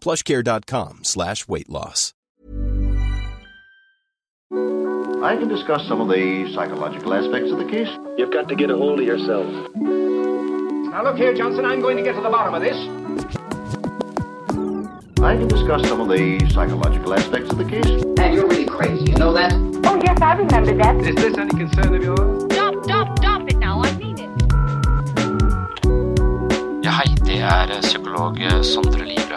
plushcare.com slash weight loss. I can discuss some of the psychological aspects of the case. You've got to get a hold of yourself. Now look here, Johnson, I'm going to get to the bottom of this. I can discuss some of the psychological aspects of the case. And you're really crazy, you know that? Oh, yes, I remember that. Is this any concern of yours? Stop, stop, stop it now, I mean it. Ja, hei, det er psykolog Sondre Livrød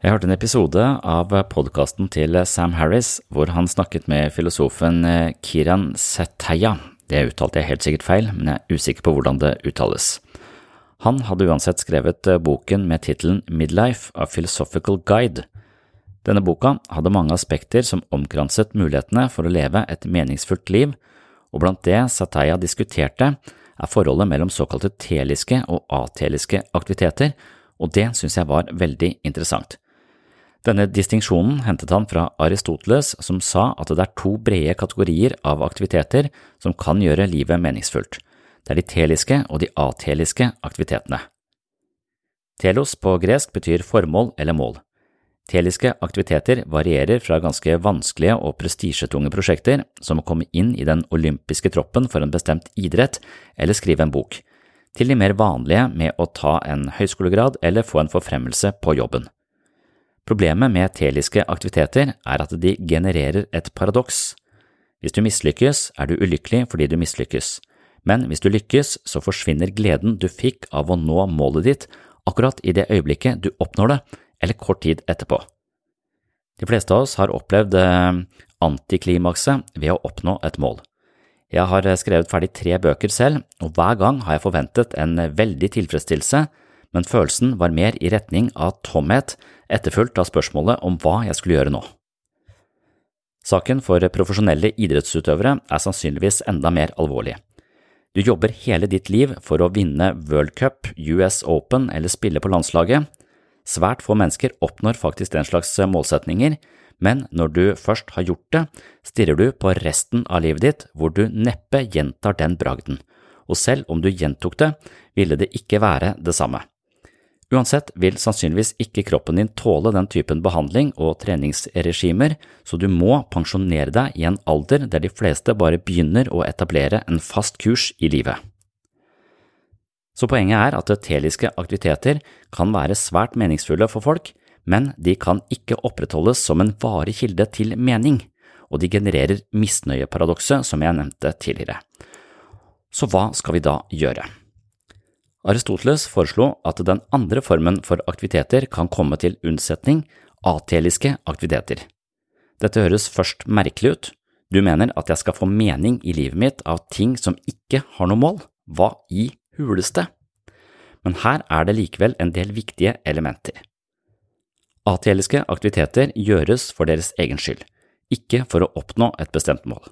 Jeg hørte en episode av podkasten til Sam Harris hvor han snakket med filosofen Kiran Seteya. Det uttalte jeg helt sikkert feil, men jeg er usikker på hvordan det uttales. Han hadde uansett skrevet boken med tittelen Midlife – A Philosophical Guide. Denne boka hadde mange aspekter som omkranset mulighetene for å leve et meningsfullt liv, og blant det Sataya diskuterte, er forholdet mellom såkalte teliske og ateliske aktiviteter, og det synes jeg var veldig interessant. Denne distinksjonen hentet han fra Aristoteles, som sa at det er to brede kategorier av aktiviteter som kan gjøre livet meningsfullt. Det er de teliske og de ateliske aktivitetene. Telos på gresk betyr formål eller mål. Teliske aktiviteter varierer fra ganske vanskelige og prestisjetunge prosjekter, som å komme inn i den olympiske troppen for en bestemt idrett eller skrive en bok, til de mer vanlige med å ta en høyskolegrad eller få en forfremmelse på jobben. Problemet med teliske aktiviteter er at de genererer et paradoks. Hvis du mislykkes, er du ulykkelig fordi du mislykkes, men hvis du lykkes, så forsvinner gleden du fikk av å nå målet ditt akkurat i det øyeblikket du oppnår det, eller kort tid etterpå. De fleste av oss har opplevd antiklimakset ved å oppnå et mål. Jeg har skrevet ferdig tre bøker selv, og hver gang har jeg forventet en veldig tilfredsstillelse, men følelsen var mer i retning av tomhet, etterfulgt av spørsmålet om hva jeg skulle gjøre nå. Saken for profesjonelle idrettsutøvere er sannsynligvis enda mer alvorlig. Du jobber hele ditt liv for å vinne World Cup, US Open eller spille på landslaget. Svært få mennesker oppnår faktisk den slags målsetninger, men når du først har gjort det, stirrer du på resten av livet ditt hvor du neppe gjentar den bragden, og selv om du gjentok det, ville det ikke være det samme. Uansett vil sannsynligvis ikke kroppen din tåle den typen behandling og treningsregimer, så du må pensjonere deg i en alder der de fleste bare begynner å etablere en fast kurs i livet. Så poenget er at teliske aktiviteter kan være svært meningsfulle for folk, men de kan ikke opprettholdes som en varig kilde til mening, og de genererer misnøyeparadokset som jeg nevnte tidligere. Så hva skal vi da gjøre? Aristoteles foreslo at den andre formen for aktiviteter kan komme til unnsetning, ateliske aktiviteter. Dette høres først merkelig ut, du mener at jeg skal få mening i livet mitt av ting som ikke har noe mål, hva i huleste? Men her er det likevel en del viktige elementer. Ateliske aktiviteter gjøres for deres egen skyld, ikke for å oppnå et bestemt mål.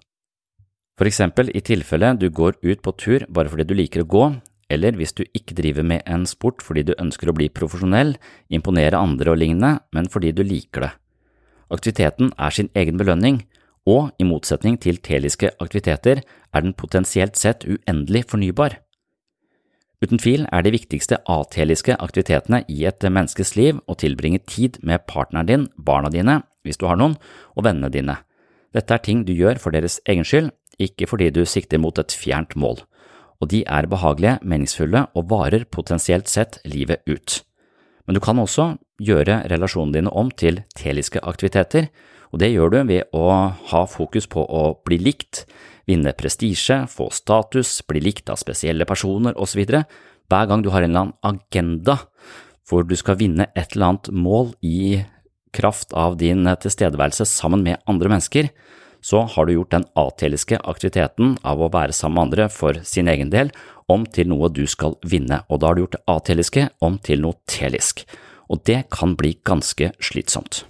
For eksempel i tilfelle du går ut på tur bare fordi du liker å gå, eller hvis du ikke driver med en sport fordi du ønsker å bli profesjonell, imponere andre og lignende, men fordi du liker det. Aktiviteten er sin egen belønning, og i motsetning til teliske aktiviteter er den potensielt sett uendelig fornybar. Uten tvil er de viktigste ateliske aktivitetene i et menneskes liv å tilbringe tid med partneren din, barna dine, hvis du har noen, og vennene dine. Dette er ting du gjør for deres egen skyld, ikke fordi du sikter mot et fjernt mål og de er behagelige, meningsfulle og varer potensielt sett livet ut. Men du kan også gjøre relasjonene dine om til teliske aktiviteter, og det gjør du ved å ha fokus på å bli likt, vinne prestisje, få status, bli likt av spesielle personer osv. Hver gang du har en eller annen agenda hvor du skal vinne et eller annet mål i kraft av din tilstedeværelse sammen med andre mennesker, så har du gjort den ateliske aktiviteten av å være sammen med andre for sin egen del om til noe du skal vinne, og da har du gjort det ateliske om til noe telisk, og det kan bli ganske slitsomt.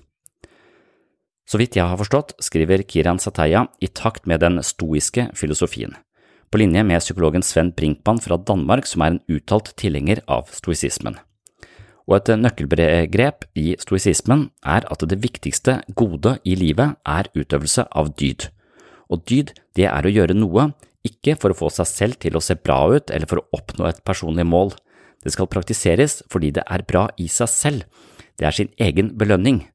Så vidt jeg har forstått, skriver Kiran Sataya i takt med den stoiske filosofien, på linje med psykologen Sven Brinkmann fra Danmark, som er en uttalt tilhenger av stoisismen og et nøkkelbegrep i stoisismen er at det viktigste gode i livet er utøvelse av dyd. Og dyd, det er å gjøre noe, ikke for å få seg selv til å se bra ut eller for å oppnå et personlig mål. Det skal praktiseres fordi det er bra i seg selv, det er sin egen belønning.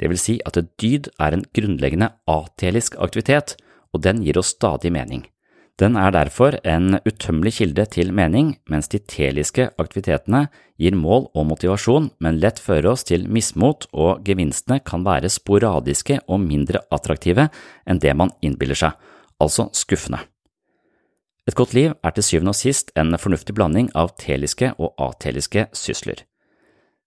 Det vil si at dyd er en grunnleggende atelisk aktivitet, og den gir oss stadig mening. Den er derfor en utømmelig kilde til mening, mens de teliske aktivitetene gir mål og motivasjon, men lett fører oss til mismot, og gevinstene kan være sporadiske og mindre attraktive enn det man innbiller seg, altså skuffende. Et godt liv er til syvende og sist en fornuftig blanding av teliske og ateliske sysler.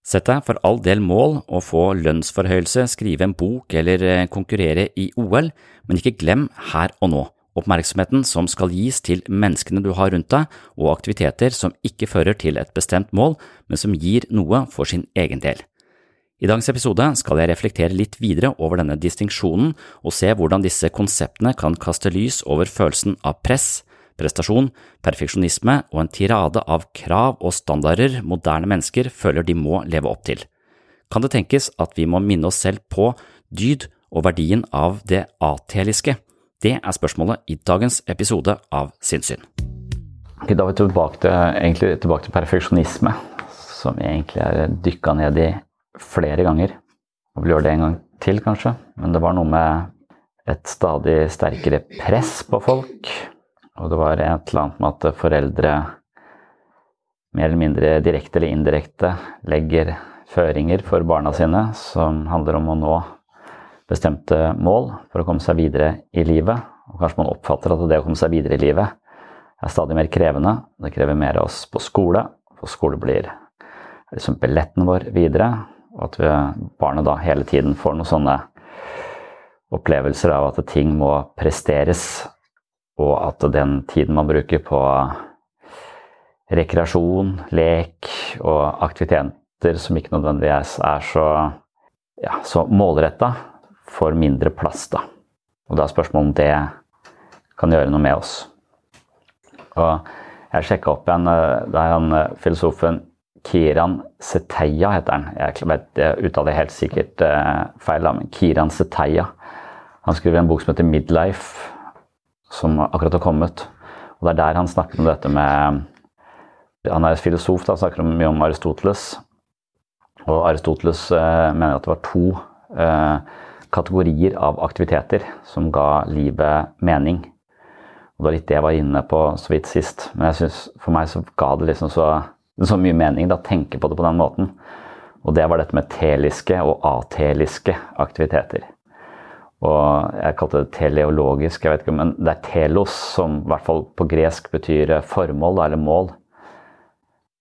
Sett deg for all del mål å få lønnsforhøyelse, skrive en bok eller konkurrere i OL, men ikke glem her og nå oppmerksomheten som skal gis til menneskene du har rundt deg, og aktiviteter som ikke fører til et bestemt mål, men som gir noe for sin egen del. I dagens episode skal jeg reflektere litt videre over denne distinksjonen og se hvordan disse konseptene kan kaste lys over følelsen av press, prestasjon, perfeksjonisme og en tirade av krav og standarder moderne mennesker føler de må leve opp til. Kan det tenkes at vi må minne oss selv på dyd og verdien av det ateliske? Det er spørsmålet i dagens episode av Sinnssyn. Da er vi tilbake til, tilbake til perfeksjonisme, som jeg egentlig er dykka ned i flere ganger. Og vil gjøre det en gang til, kanskje. Men det var noe med et stadig sterkere press på folk. Og det var et eller annet med at foreldre mer eller mindre direkte eller indirekte legger føringer for barna sine som handler om å nå bestemte mål for å komme seg videre i livet. Og kanskje man oppfatter at det å komme seg videre i livet er stadig mer krevende. Det krever mer av oss på skole. For skole blir liksom billetten vår videre. Og at vi, barnet da hele tiden får noen sånne opplevelser av at ting må presteres. Og at den tiden man bruker på rekreasjon, lek og aktiviteter som ikke nødvendigvis er så, ja, så målretta, får mindre plass, da. Og da er spørsmålet om det kan gjøre noe med oss. Og jeg sjekka opp igjen eh, Det er han eh, filosofen Kiran Seteya, heter han. Jeg, vet, jeg uttaler helt sikkert uh, feil, men Kiran Seteya. Han skriver en bok som heter Midlife, som akkurat har kommet. Og Det er der han snakker om dette med Han er filosof, da, snakker mye om Aristoteles. Og Aristoteles eh, mener at det var to eh, kategorier av aktiviteter som ga livet mening. Og Det var litt det jeg var inne på så vidt sist. Men jeg synes, for meg så ga det liksom så, så mye mening å tenke på det på den måten. Og det var dette med teliske og ateliske aktiviteter. Og jeg kalte det teleologisk, jeg vet ikke, men det er telos, som i hvert fall på gresk betyr formål eller mål.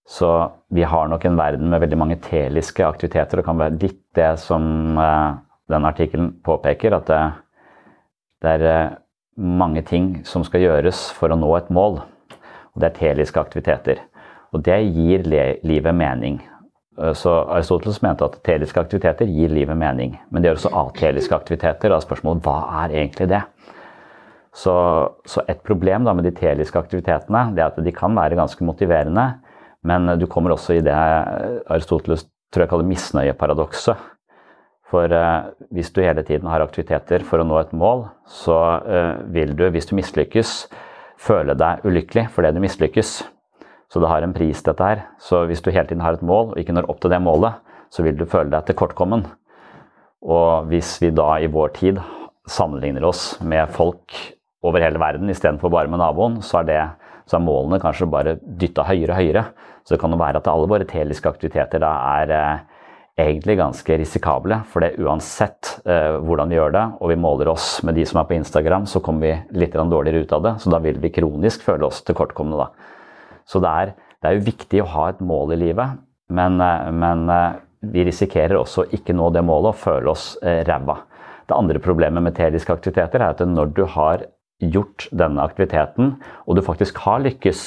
Så vi har nok en verden med veldig mange teliske aktiviteter. Det kan være litt det som eh, den artikkelen påpeker, at det, er eh, mange ting som skal gjøres for å nå et mål. Og det er teliske aktiviteter. Og det gir livet mening. Eh, så Aristoteles mente at teliske aktiviteter gir livet mening. Men det gjør også ateliske aktiviteter. Da spørsmålet hva er egentlig det? Så, så et problem med de teliske aktivitetene det er at de kan være ganske motiverende. Men du kommer også i det Aristoteles tror jeg kaller misnøyeparadokset. For eh, hvis du hele tiden har aktiviteter for å nå et mål, så eh, vil du, hvis du mislykkes, føle deg ulykkelig fordi du mislykkes. Så det har en pris, dette her. Så hvis du hele tiden har et mål og ikke når opp til det målet, så vil du føle deg tilkortkommen. Og hvis vi da i vår tid sammenligner oss med folk over hele verden istedenfor bare med naboen, så er, det, så er målene kanskje bare dytta høyere og høyere. Så det kan jo være at alle våre teliske aktiviteter da er eh, egentlig ganske risikable. For det uansett eh, hvordan vi gjør det, og vi måler oss med de som er på Instagram, så kommer vi litt dårligere ut av det. Så da vil vi kronisk føle oss tilkortkomne, da. Så det er, det er jo viktig å ha et mål i livet, men, eh, men eh, vi risikerer også ikke nå det målet og føle oss eh, ræva. Det andre problemet med teliske aktiviteter er at når du har gjort denne aktiviteten, og du faktisk har lykkes,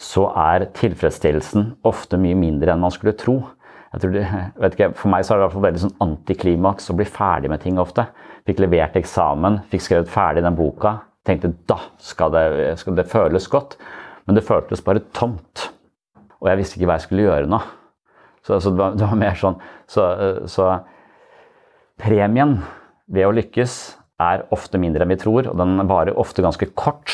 så er tilfredsstillelsen ofte mye mindre enn man skulle tro. Det, ikke, for meg så er det i hvert fall veldig sånn antiklimaks å bli ferdig med ting ofte. Fikk levert eksamen, fikk skrevet ferdig den boka. Tenkte da skal det, skal det føles godt. Men det føltes bare tomt. Og jeg visste ikke hva jeg skulle gjøre nå. Så, så det, var, det, var, mer sånn så, så premien ved å lykkes er ofte mindre enn vi tror, og den varer ofte ganske kort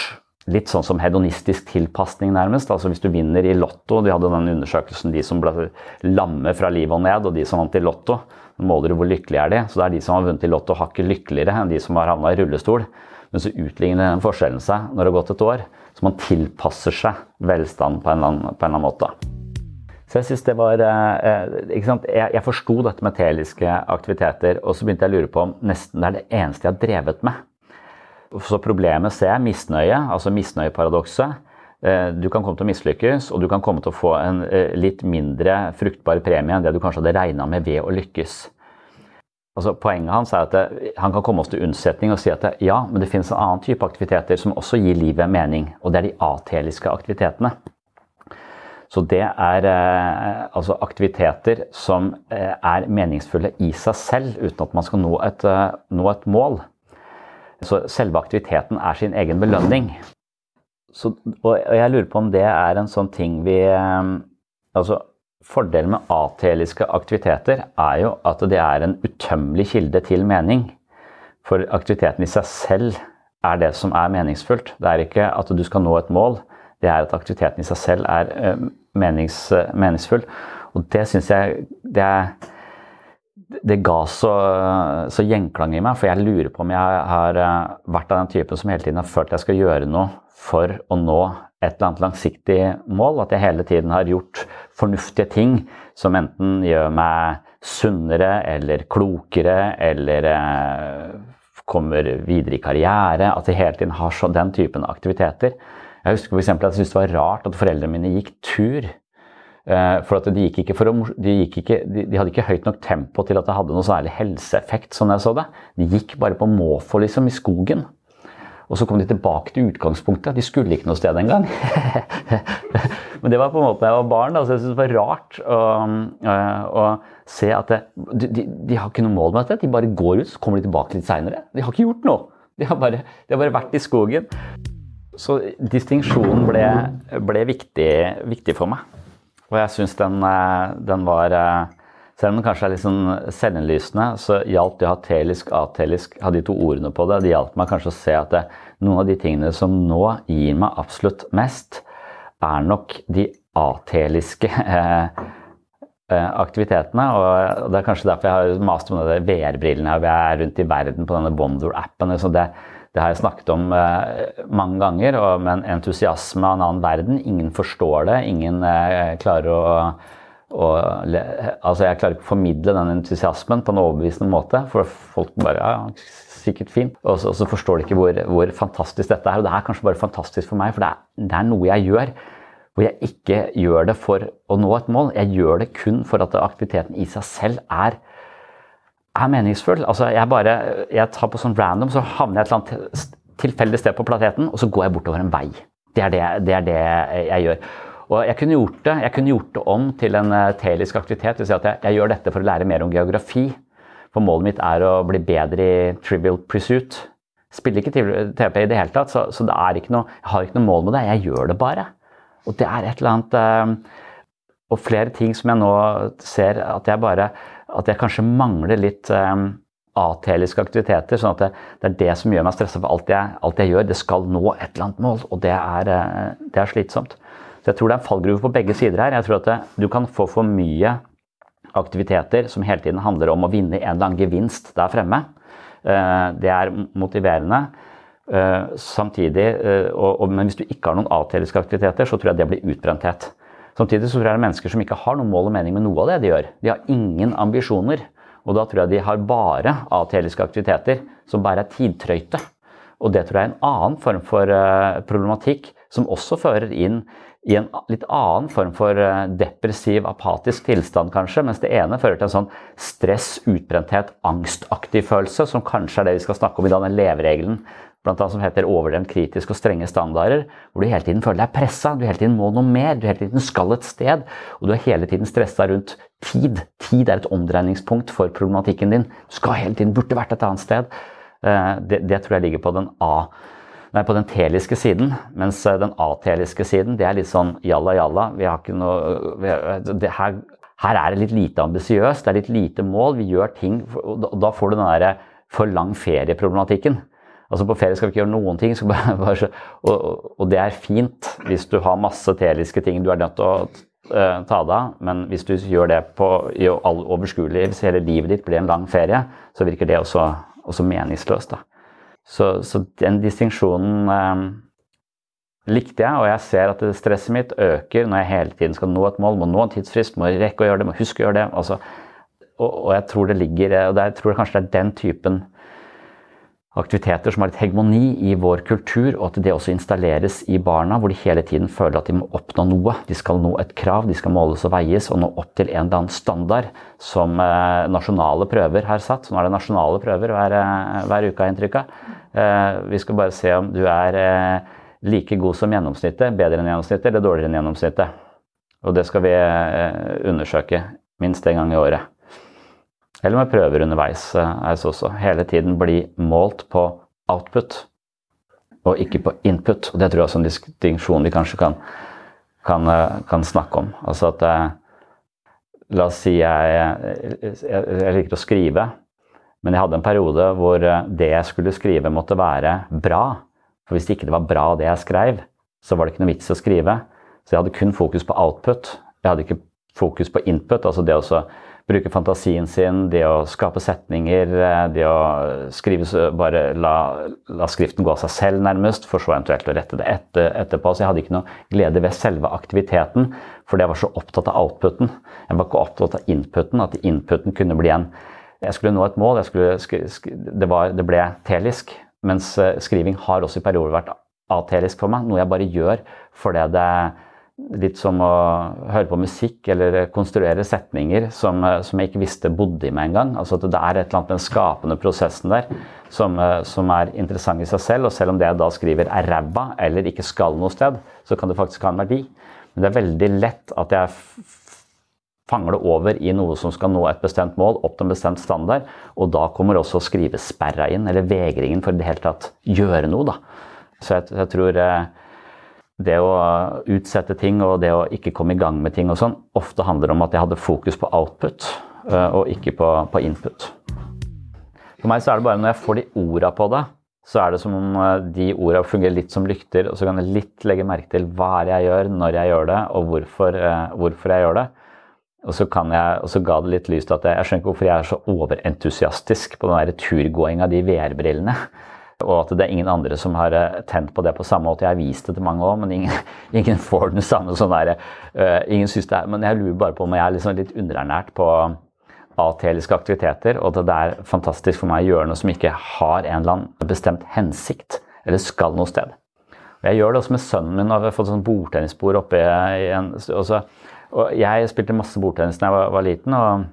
litt sånn som hedonistisk tilpasning, nærmest. Altså Hvis du vinner i Lotto De hadde den undersøkelsen de som ble lamme fra livet og ned, og de som vant i Lotto. måler du hvor lykkelige er de. Så det er de som har vunnet i Lotto, hakket lykkeligere enn de som har havna i rullestol. Men så utligner den forskjellen seg når det har gått et år. Så man tilpasser seg velstand på en eller annen, en eller annen måte. Så jeg synes det var eh, ikke sant? Jeg, jeg forsto dette med teliske aktiviteter, og så begynte jeg å lure på om nesten det er det eneste jeg har drevet med. Så problemet jeg misnøye, altså misnøyeparadokset. Eh, du kan komme til å mislykkes, og du kan komme til å få en eh, litt mindre fruktbar premie enn det du kanskje hadde regna med ved å lykkes. Altså, poenget hans er at det, han kan komme oss til unnsetning og si at det, ja, men det finnes en annen type aktiviteter som også gir livet mening, og det er de ateliske aktivitetene. Så det er eh, altså aktiviteter som eh, er meningsfulle i seg selv, uten at man skal nå et, eh, nå et mål. Så selve aktiviteten er sin egen belønning. Så, og jeg lurer på om det er en sånn ting vi eh, Altså, fordelen med ateliske aktiviteter er jo at det er en utømmelig kilde til mening. For aktiviteten i seg selv er det som er meningsfullt. Det er ikke at du skal nå et mål, det er at aktiviteten i seg selv er eh, menings, meningsfull. Og det syns jeg det er det ga så, så, gjenklang i meg, for jeg lurer på om jeg har eh, vært av den typen som hele tiden har følt jeg skal gjøre noe for å nå et eller annet langsiktig mål. At jeg hele tiden har gjort fornuftige ting som enten gjør meg sunnere eller klokere eller eh, kommer videre i karriere. At jeg hele tiden har så, den typen aktiviteter. Jeg husker f.eks. at jeg syntes det var rart at foreldrene mine gikk tur Eh, for de, gikk ikke for å, de, gikk ikke, de, de, hadde ikke høyt nok tempo til at det hadde noe særlig helseeffekt. sånn jeg så det. De gikk bare på måfå liksom, i skogen. Og så kom de tilbake til utgangspunktet. De skulle ikke noe sted engang. Men det var på en måte jeg var barn. Da, så jeg syntes det var rart å, eh, å se at det, de, de, har ikke noe mål med dette. De bare går ut, så kommer de tilbake litt seinere. De har ikke gjort noe. De har bare, de har bare vært i skogen. Så distinksjonen ble, ble viktig, viktig for meg. Og jeg syns den, eh, den, var eh, Selv om den kanskje er litt sånn selvinnlysende, så hjalp det å ha telisk, atelisk, ha de to ordene på det. Det hjalp meg kanskje å se at det, noen av de tingene som nå gir meg absolutt mest, er nok de ateliske eh, aktivitetene. Og det er kanskje derfor jeg har mast om det VR-brillene. og Jeg er rundt i verden på denne Wonder-appen. Det, det, har jeg snakket om mange ganger, men entusiasme av en annen verden. Ingen forstår det. Ingen klarer å å altså jeg klarer ikke å formidle den entusiasmen på en overbevisende måte. For folk bare ja, sikkert fint. Og så, og så forstår de ikke hvor, hvor, fantastisk dette er. Og det er kanskje bare fantastisk for meg, for det er, det er, noe jeg gjør hvor jeg ikke gjør det for å nå et mål. Jeg gjør det kun for at aktiviteten i seg selv er, er meningsfull. Altså jeg bare, jeg tar på sånn random, så havner jeg et eller annet tilfeldig sted på planeten, og så går jeg bortover en vei. Det er det, det, er det jeg gjør. Og jeg kunne gjort det, jeg kunne gjort det om til en uh, telisk aktivitet. Si at jeg, jeg, gjør dette for å lære mer om geografi. For målet mitt er å bli bedre i Trivial Pursuit. Spiller ikke TP i det hele tatt, så, så noe, jeg har ikke noe mål med det. Jeg gjør det bare. Og det er et eller annet uh, Og flere ting som jeg nå ser at jeg bare At jeg kanskje mangler litt um, ateliske aktiviteter. sånn at det, det, er det som gjør meg stressa for alt jeg, alt jeg, gjør. Det skal nå et eller annet mål, og det er, det er slitsomt. Så jeg tror det er en fallgruve på begge sider her. Jeg tror at det, du kan få for mye aktiviteter som hele tiden handler om å vinne en eller annen gevinst der fremme. Eh, det er motiverende. Eh, samtidig, eh, og, og, Men hvis du ikke har noen ateliske aktiviteter, så tror jeg det blir utbrenthet. Samtidig så tror jeg det er mennesker som ikke har noen mål og mening med noe av det de gjør. De har ingen ambisjoner. Og da tror jeg de har bare ateliske aktiviteter som bare er tidtrøyte. Og det tror jeg er en annen form for problematikk som også fører inn i en litt annen form for eh, depressiv, apatisk tilstand, kanskje. Mens det ene fører til en sånn stress, utbrenthet, angstaktig følelse, som kanskje er det vi skal snakke om i denne leveregelen, blant annet som heter overdrevent kritisk og strenge standarder, hvor du hele tiden føler deg pressa, du hele tiden må noe mer, du hele tiden skal et sted, og du er hele tiden stressa rundt tid. Tid er et omdreiningspunkt for problematikken din. Du skal hele tiden, burde vært et annet sted. Eh, det, det tror jeg ligger på den A Nei, på den teliske siden. Mens eh, den ateliske siden, det er litt sånn jalla jalla. Vi har ikke noe her, her, er det litt lite ambisiøst, det er litt lite mål. Vi gjør ting og Da får du den derre for lang ferie-problematikken. Altså På ferie skal vi ikke gjøre noen ting. Bare, bare, og, og, det er fint hvis du har masse teliske ting du er nødt til å uh, ta deg av. Men hvis du gjør det på, i all overskuelig, hvis hele livet ditt blir en lang ferie, så virker det også, også meningsløst. da. Så, så den distinksjonen eh, likte jeg, og jeg ser at stresset mitt øker når jeg hele tiden skal nå et mål, må nå en tidsfrist, må rekke å gjøre det, må huske å gjøre det. Altså, og, og, jeg tror det ligger, og jeg tror kanskje det er den typen aktiviteter som har litt hegemoni i vår kultur, og at det også installeres i barna, hvor de hele tiden føler at de må oppnå noe. De skal nå et krav, de skal måles og veies og nå opp til en eller annen standard som eh, nasjonale prøver har satt. Nå er det nasjonale prøver hver, eh, hver uke, har inntrykk av. Eh, vi skal bare se om du er like god som gjennomsnittet, bedre enn gjennomsnittet eller dårligere enn gjennomsnittet. Og det skal vi undersøke minst en gang i året. Eller med prøver underveis også. Hele tiden bli målt på output og ikke på input. Og det tror jeg også er en distinksjon vi kanskje kan, kan, kan snakke om. Altså at La oss si jeg, jeg, liker å skrive. Men jeg hadde en periode hvor det jeg skulle skrive, måtte være bra. For hvis ikke det var bra, det jeg skrev, så var det ikke noe vits å skrive. Så jeg hadde kun fokus på output. Jeg hadde ikke fokus på input, altså det å bruke fantasien sin, det å skape setninger, det å skrive bare la, la skriften gå av seg selv, nærmest, for så eventuelt å rette det etter, etterpå. Så jeg hadde ikke noe glede ved selve aktiviteten, fordi jeg var så opptatt av outputen. Jeg var ikke opptatt av inputen, at inputen kunne bli en jeg skulle nå et mål. Skulle, det, var, det, ble telisk. Mens eh, skriving har også i perioder vært atelisk for meg. Noe jeg bare gjør fordi det litt som å høre på musikk eller konstruere setninger som, eh, som jeg ikke visste bodde i meg engang. Altså at det er et eller annet den skapende prosessen der som, eh, som, er interessant i seg selv. Og selv om det jeg da skriver er ræva eller ikke skal noe sted, så kan det faktisk ha en verdi. Men det er veldig lett at jeg fanger det over i noe som skal nå et bestemt mål, opp til en bestemt standard. Og da kommer også skrivesperra inn, eller vegringen for i det hele tatt gjøre noe. da. Så jeg, jeg tror eh, det å utsette ting og det å ikke komme i gang med ting og sånn, ofte handler om at jeg hadde fokus på output eh, og ikke på, på, input. For meg så er det bare når jeg får de orda på det, så er det som om eh, de orda fungerer litt som lykter, og så kan jeg litt legge merke til hva jeg gjør, når jeg gjør det, og hvorfor, hvorfor jeg gjør det. Og så, jeg, og så, ga det litt lys til at jeg, jeg skjønner ikke hvorfor jeg er så overentusiastisk på den turgåinga av de VR-brillene. Og at det er ingen andre som har eh, tent på det på samme måte. Jeg har vist det til mange òg, men ingen, ingen får den samme sånn der, uh, ingen synes det er, Men jeg lurer bare på om jeg er liksom litt underernært på ateliske aktiviteter, og at det er fantastisk for meg å gjøre noe som ikke har en eller annen bestemt hensikt, eller skal noe sted. Og jeg gjør det også med sønnen min. og har fått sånn bordtennisbord oppe i en også, og Jeg spilte masse bordtennis da jeg var, var liten. og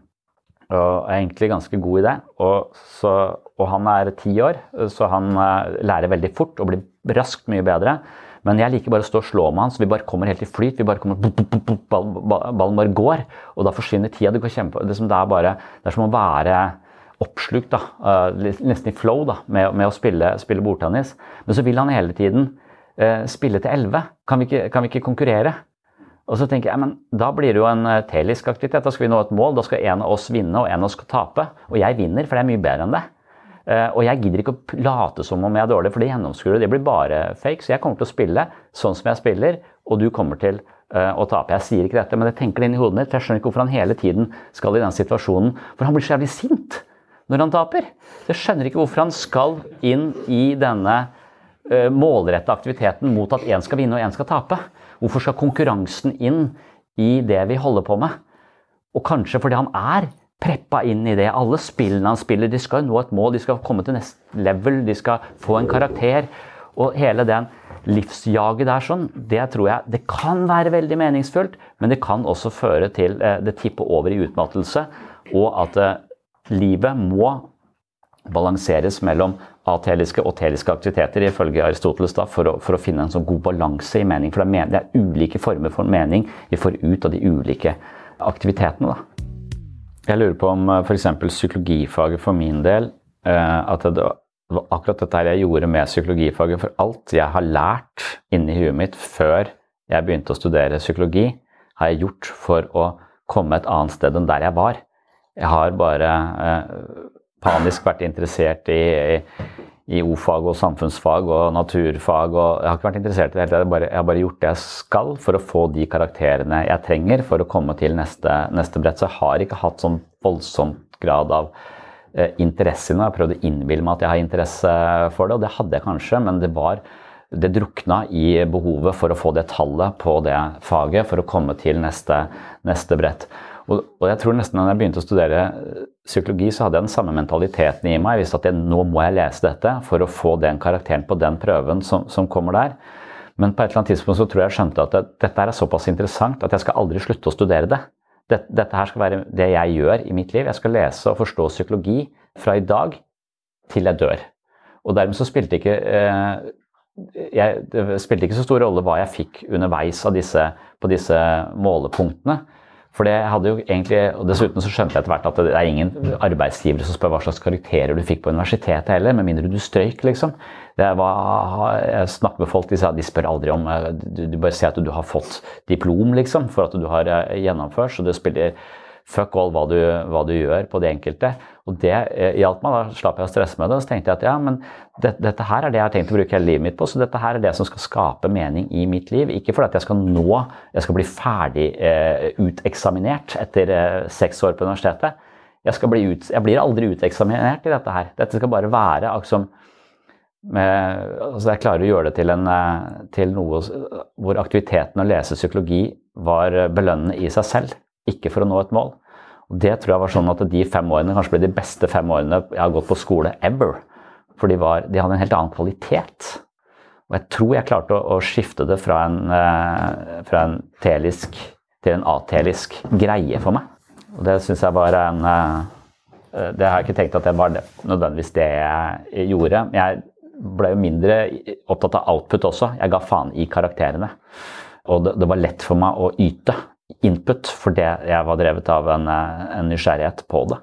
og er egentlig ganske god i det. Og, så, og han er ti år, så han uh, lærer veldig fort og blir raskt mye bedre. Men jeg liker bare å stå og slå med han, så vi bare kommer helt i flyt. vi bare kommer, Ballen bare går, og da forsvinner tida. Det, går kjempe, det, er, bare, det er som å være oppslukt, da, uh, nesten i flow, da, med, med å spille, spille, bordtennis. Men så vil han hele tiden uh, spille til elleve. Kan, kan vi ikke konkurrere? Og så tenker jeg, men Da blir det jo en eh, telisk aktivitet. Da skal vi nå et mål. Da skal en av oss vinne, og en av oss skal tape. Og jeg vinner, for det er mye bedre enn det. Eh, og jeg gidder ikke å late som om jeg er dårlig, for det gjennomskuer det blir bare fake. Så jeg kommer til å spille sånn som jeg spiller, og du kommer til eh, å tape. Jeg sier ikke dette, men jeg tenker det inn i hodet mitt. Jeg skjønner ikke hvorfor han hele tiden skal i den situasjonen. For han blir så jævlig sint når han taper. Jeg skjønner ikke hvorfor han skal inn i denne målrette aktiviteten mot at én skal vinne og én skal tape. Hvorfor skal konkurransen inn i det vi holder på med? Og kanskje fordi han er preppa inn i det. Alle spillene han spiller, de skal nå et mål, de skal komme til neste level, de skal få en karakter. Og hele den livsjaget der sånn, det tror jeg det kan være veldig meningsfullt, men det kan også føre til eh, det tipper over i utmattelse, og at eh, livet må balanseres mellom ateliske og teliske aktiviteter, ifølge Aristoteles, da, for, å, for, å, finne en sånn god balanse i mening. For det er, ulike former for mening vi får ut av de ulike aktivitetene. Da. Jeg lurer på om eh, f.eks. psykologifaget for min del eh, at det var akkurat dette jeg gjorde med psykologifaget. For alt jeg har lært inni huet mitt før jeg begynte å studere psykologi, har jeg gjort for å komme et annet sted enn der jeg var. Jeg har bare eh, panisk vært interessert i, i o-fag og samfunnsfag og naturfag. og Jeg har ikke vært interessert i det hele tatt. Jeg har bare gjort det jeg skal for å få de karakterene jeg trenger for å komme til neste, neste brett. Så jeg har ikke hatt sånn voldsom grad av eh, interesse i noe. Jeg prøvde å innbille meg at jeg har interesse for det, og det hadde jeg kanskje, men det var det drukna i behovet for å få det tallet på det faget for å komme til neste, neste brett. Og, og, jeg tror nesten når jeg begynte å studere eh, psykologi, så hadde jeg den samme mentaliteten i meg. Jeg visste at jeg, nå må jeg lese dette for å få den karakteren på den prøven som, som kommer der. Men på et eller annet tidspunkt så tror jeg jeg skjønte at det, dette er såpass interessant at jeg skal aldri slutte å studere det. Dette, dette her skal være det jeg gjør i mitt liv. Jeg skal lese og forstå psykologi fra i dag til jeg dør. Og dermed så spilte ikke eh, jeg, Det spilte ikke så stor rolle hva jeg fikk underveis disse, på disse målepunktene. For det hadde jo egentlig, og Dessuten så skjønte jeg etter hvert at det er ingen arbeidsgivere som spør hva slags karakterer du fikk på universitetet heller, med mindre du strøyk, liksom. Var, jeg snakker med folk, de, de spør aldri om du, du bare sier at du har fått diplom, liksom, for at du har eh, gjennomført. Så det spiller fuck all hva du, hva du gjør på det enkelte. Og det eh, hjalp meg. Da slapp jeg å stresse med det. Og så tenkte jeg at ja, men det, dette her er det jeg har tenkt å bruke hele livet mitt på. Så dette her er det som skal skape mening i mitt liv. Ikke fordi at jeg skal nå, jeg skal bli ferdig eh, uteksaminert etter eh, seks år på universitetet. Jeg, bli ut, jeg, blir aldri uteksaminert i dette her. Dette skal bare være akkurat med, altså Jeg klarer å gjøre det til, en, eh, til noe hvor aktiviteten å lese psykologi var belønnende i seg selv, ikke for å nå et mål. Og Det tror jeg var sånn at de fem årene kanskje ble de beste fem årene jeg har gått på skole ever. For de, var, de hadde en helt annen kvalitet. Og jeg tror jeg klarte å, å skifte det fra en, eh, fra en telisk til en atelisk greie for meg. Og det syns jeg var en eh, Det har jeg ikke tenkt at det var det, nødvendigvis det jeg gjorde. Jeg ble jo mindre opptatt av output også. Jeg ga faen i karakterene. Og det, det var lett for meg å yte input fordi jeg var drevet av en, eh, en, nysgjerrighet på det.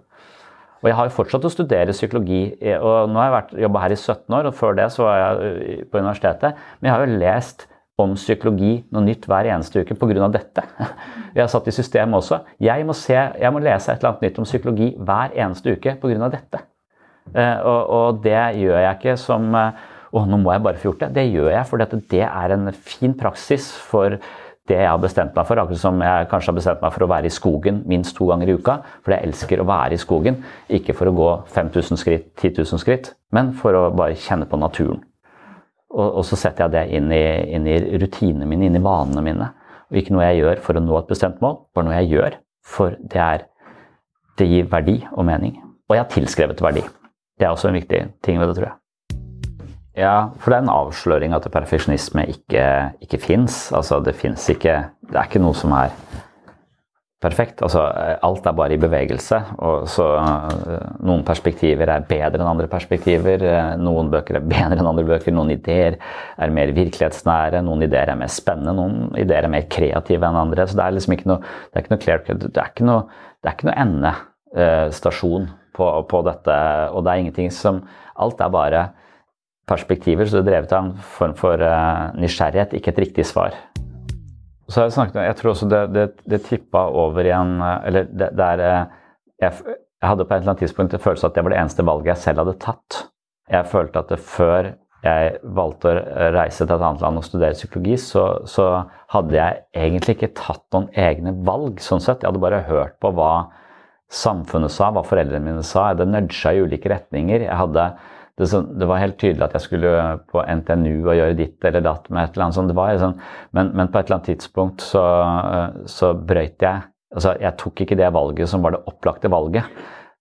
Og jeg har jo fortsatt å studere psykologi. og Nå har jeg jobba her i 17 år, og før det så var jeg eh, på universitetet. Men jeg har jo lest om psykologi noe nytt hver eneste uke pga. dette. Jeg har satt i systemet også. Jeg må, se, jeg må, lese et eller annet nytt om psykologi hver eneste uke pga. dette. Eh, og, og, det gjør jeg ikke som Å, nå må jeg bare få gjort det. Det gjør jeg fordi det er en fin praksis for det jeg har bestemt meg for. Akkurat som jeg kanskje har bestemt meg for å være i skogen minst to ganger i uka. For jeg elsker å være i skogen. Ikke for å gå 5000 skritt, 10 000 skritt, men for å bare kjenne på naturen. Og, og så setter jeg det inn i, inn i rutinene mine, inn i vanene mine. Og ikke noe jeg gjør for å nå et bestemt mål, bare noe jeg gjør for det, er, det gir verdi og mening. Og jeg har tilskrevet verdi. Det er også en viktig ting ved det, tror jeg. Ja, for det er en avsløring at perfeksjonisme ikke, ikke fins. Altså, det fins ikke Det er ikke noe som er perfekt. Altså, alt er bare i bevegelse. Og så Noen perspektiver er bedre enn andre perspektiver. Noen bøker er bedre enn andre bøker. Noen ideer er mer virkelighetsnære. Noen ideer er mer spennende. Noen ideer er mer kreative enn andre. Så det er liksom ikke noe det er ikke noe clear Det er ikke noe, det er ikke noe endestasjon på, på dette. Og det er ingenting som Alt er bare perspektiver, så det drevet av en form for uh, nysgjerrighet, ikke et riktig svar. Så har Jeg snakket, jeg tror også det, det, det tippa over i en eh, Eller det, det er eh, jeg, jeg, hadde på et eller annet tidspunkt en følelse at det var det eneste valget jeg selv hadde tatt. Jeg følte at før jeg valgte å reise til et annet land og studere psykologi, så, så, hadde jeg egentlig ikke tatt noen egne valg. sånn sett. Jeg hadde bare hørt på hva samfunnet sa, hva foreldrene mine sa. Jeg hadde nudga i ulike retninger. Jeg hadde det, det, var helt tydelig at jeg skulle på NTNU og gjøre ditt eller datt med et eller annet sånt. Det var sånn, men, men, på et eller annet tidspunkt så, så brøyt jeg altså Jeg tok ikke det valget som var det opplagte valget,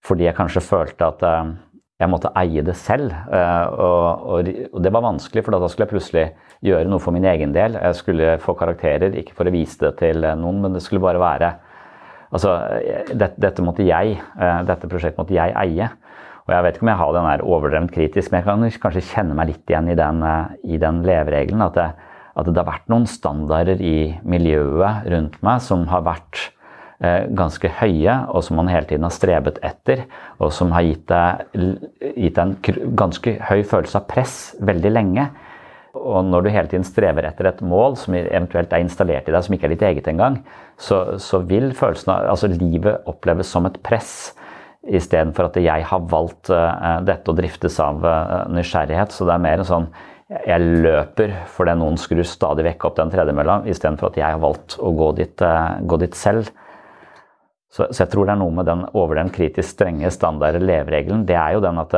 fordi jeg kanskje følte at eh, jeg måtte eie det selv. Eh, og, og, og, det var vanskelig, for da skulle jeg plutselig gjøre noe for min egen del. Jeg skulle få karakterer, ikke for å vise det til noen, men det skulle bare være Altså, dette, dette måtte jeg, eh, dette prosjektet måtte jeg eie. Og jeg vet ikke om jeg har den der overdrevent kritisk, men jeg kan kanskje kjenne meg litt igjen i den, eh, i den leveregelen. At det, at det, har vært noen standarder i miljøet rundt meg som har vært eh, ganske høye, og som man hele tiden har strebet etter. Og som har gitt deg en ganske høy følelse av press veldig lenge. Og når du hele tiden strever etter et mål som eventuelt er installert i deg, som ikke er ditt eget engang, så, så vil følelsen av altså livet oppleves som et press istedenfor at jeg har valgt uh, dette og driftes av uh, nysgjerrighet. Så det er mer en sånn jeg løper fordi noen skrur stadig vekk opp den tredemølla, istedenfor at jeg har valgt å gå dit, uh, gå dit selv. Så, så, jeg tror det er noe med den over den kritisk strenge standard leveregelen. Det er jo den at,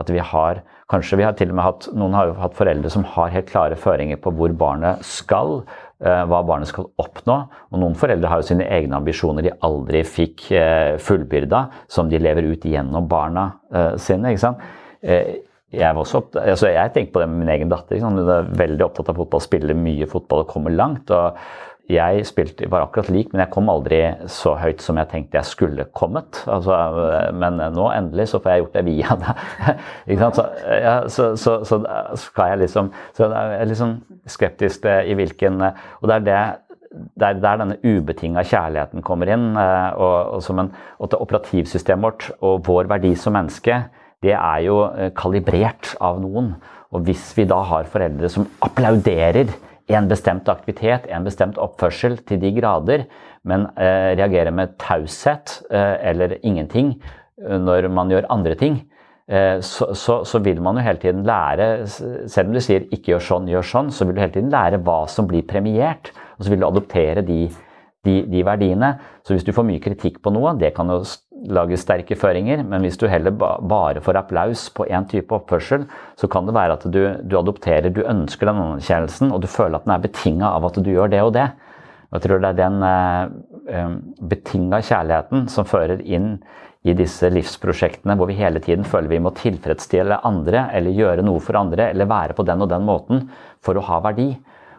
at vi har Kanskje vi har til og med hatt Noen har jo hatt foreldre som har helt klare føringer på hvor barnet skal, Eh, hva barnet skal oppnå. Og noen foreldre har jo sine egne ambisjoner de aldri fikk eh, fullbyrda, som de lever ut gjennom barna eh, sine. ikke sant? Jeg, opptatt, altså jeg tenker på det med min egen datter. Hun er veldig opptatt av fotball, spiller mye fotball og kommer langt. og jeg spilte, var akkurat lik, men jeg kom aldri så høyt som jeg tenkte jeg skulle kommet. Altså, men nå endelig så får jeg gjort det via deg. så, ja, så, så, så, skal jeg liksom Så jeg er liksom skeptisk i hvilken Og det er det det er der denne ubetinga kjærligheten kommer inn. Og, og, som en, og operativsystemet vårt og vår verdi som menneske, det er jo eh, kalibrert av noen. Og hvis vi da har foreldre som applauderer en bestemt aktivitet, en bestemt oppførsel til de grader, men eh, reagerer med taushet eh, eller ingenting eh, når man gjør andre ting, eh, så, så, så, vil man jo hele tiden lære Selv om du sier 'ikke gjør sånn, gjør sånn', så vil du hele tiden lære hva som blir premiert. Og så vil du adoptere de, de, de verdiene. Så hvis du får mye kritikk på noe, det kan jo lage sterke føringer, men hvis du heller bare får applaus på én type oppførsel, så kan det være at du, du adopterer, du ønsker den anerkjennelsen, og du føler at den er betinga av at du gjør det og det. Jeg tror det er den eh, eh betinga kjærligheten som fører inn i disse livsprosjektene hvor vi hele tiden føler vi må tilfredsstille andre, eller gjøre noe for andre, eller være på den og den måten for å ha verdi.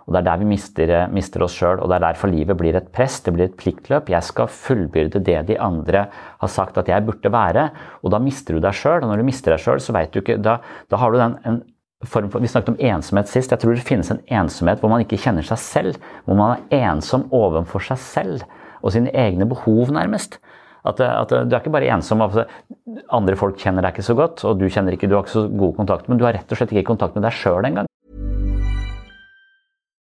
Og Det er der vi mister, eh, mister oss sjøl, og det er derfor livet blir et press, det blir et pliktløp. Jeg skal fullbyrde det de andre har sagt at jeg burde være, og da mister du deg sjøl. Og når du mister deg sjøl, så veit du ikke da, da, har du den en form for Vi snakket om ensomhet sist. Jeg tror det finnes en ensomhet hvor man ikke kjenner seg selv. Hvor man er ensom overfor seg selv og sine egne behov, nærmest. At, at, du er ikke bare ensom andre folk kjenner deg ikke så godt, og du kjenner ikke, du har ikke så god kontakt, men du har rett og slett ikke kontakt med deg sjøl engang.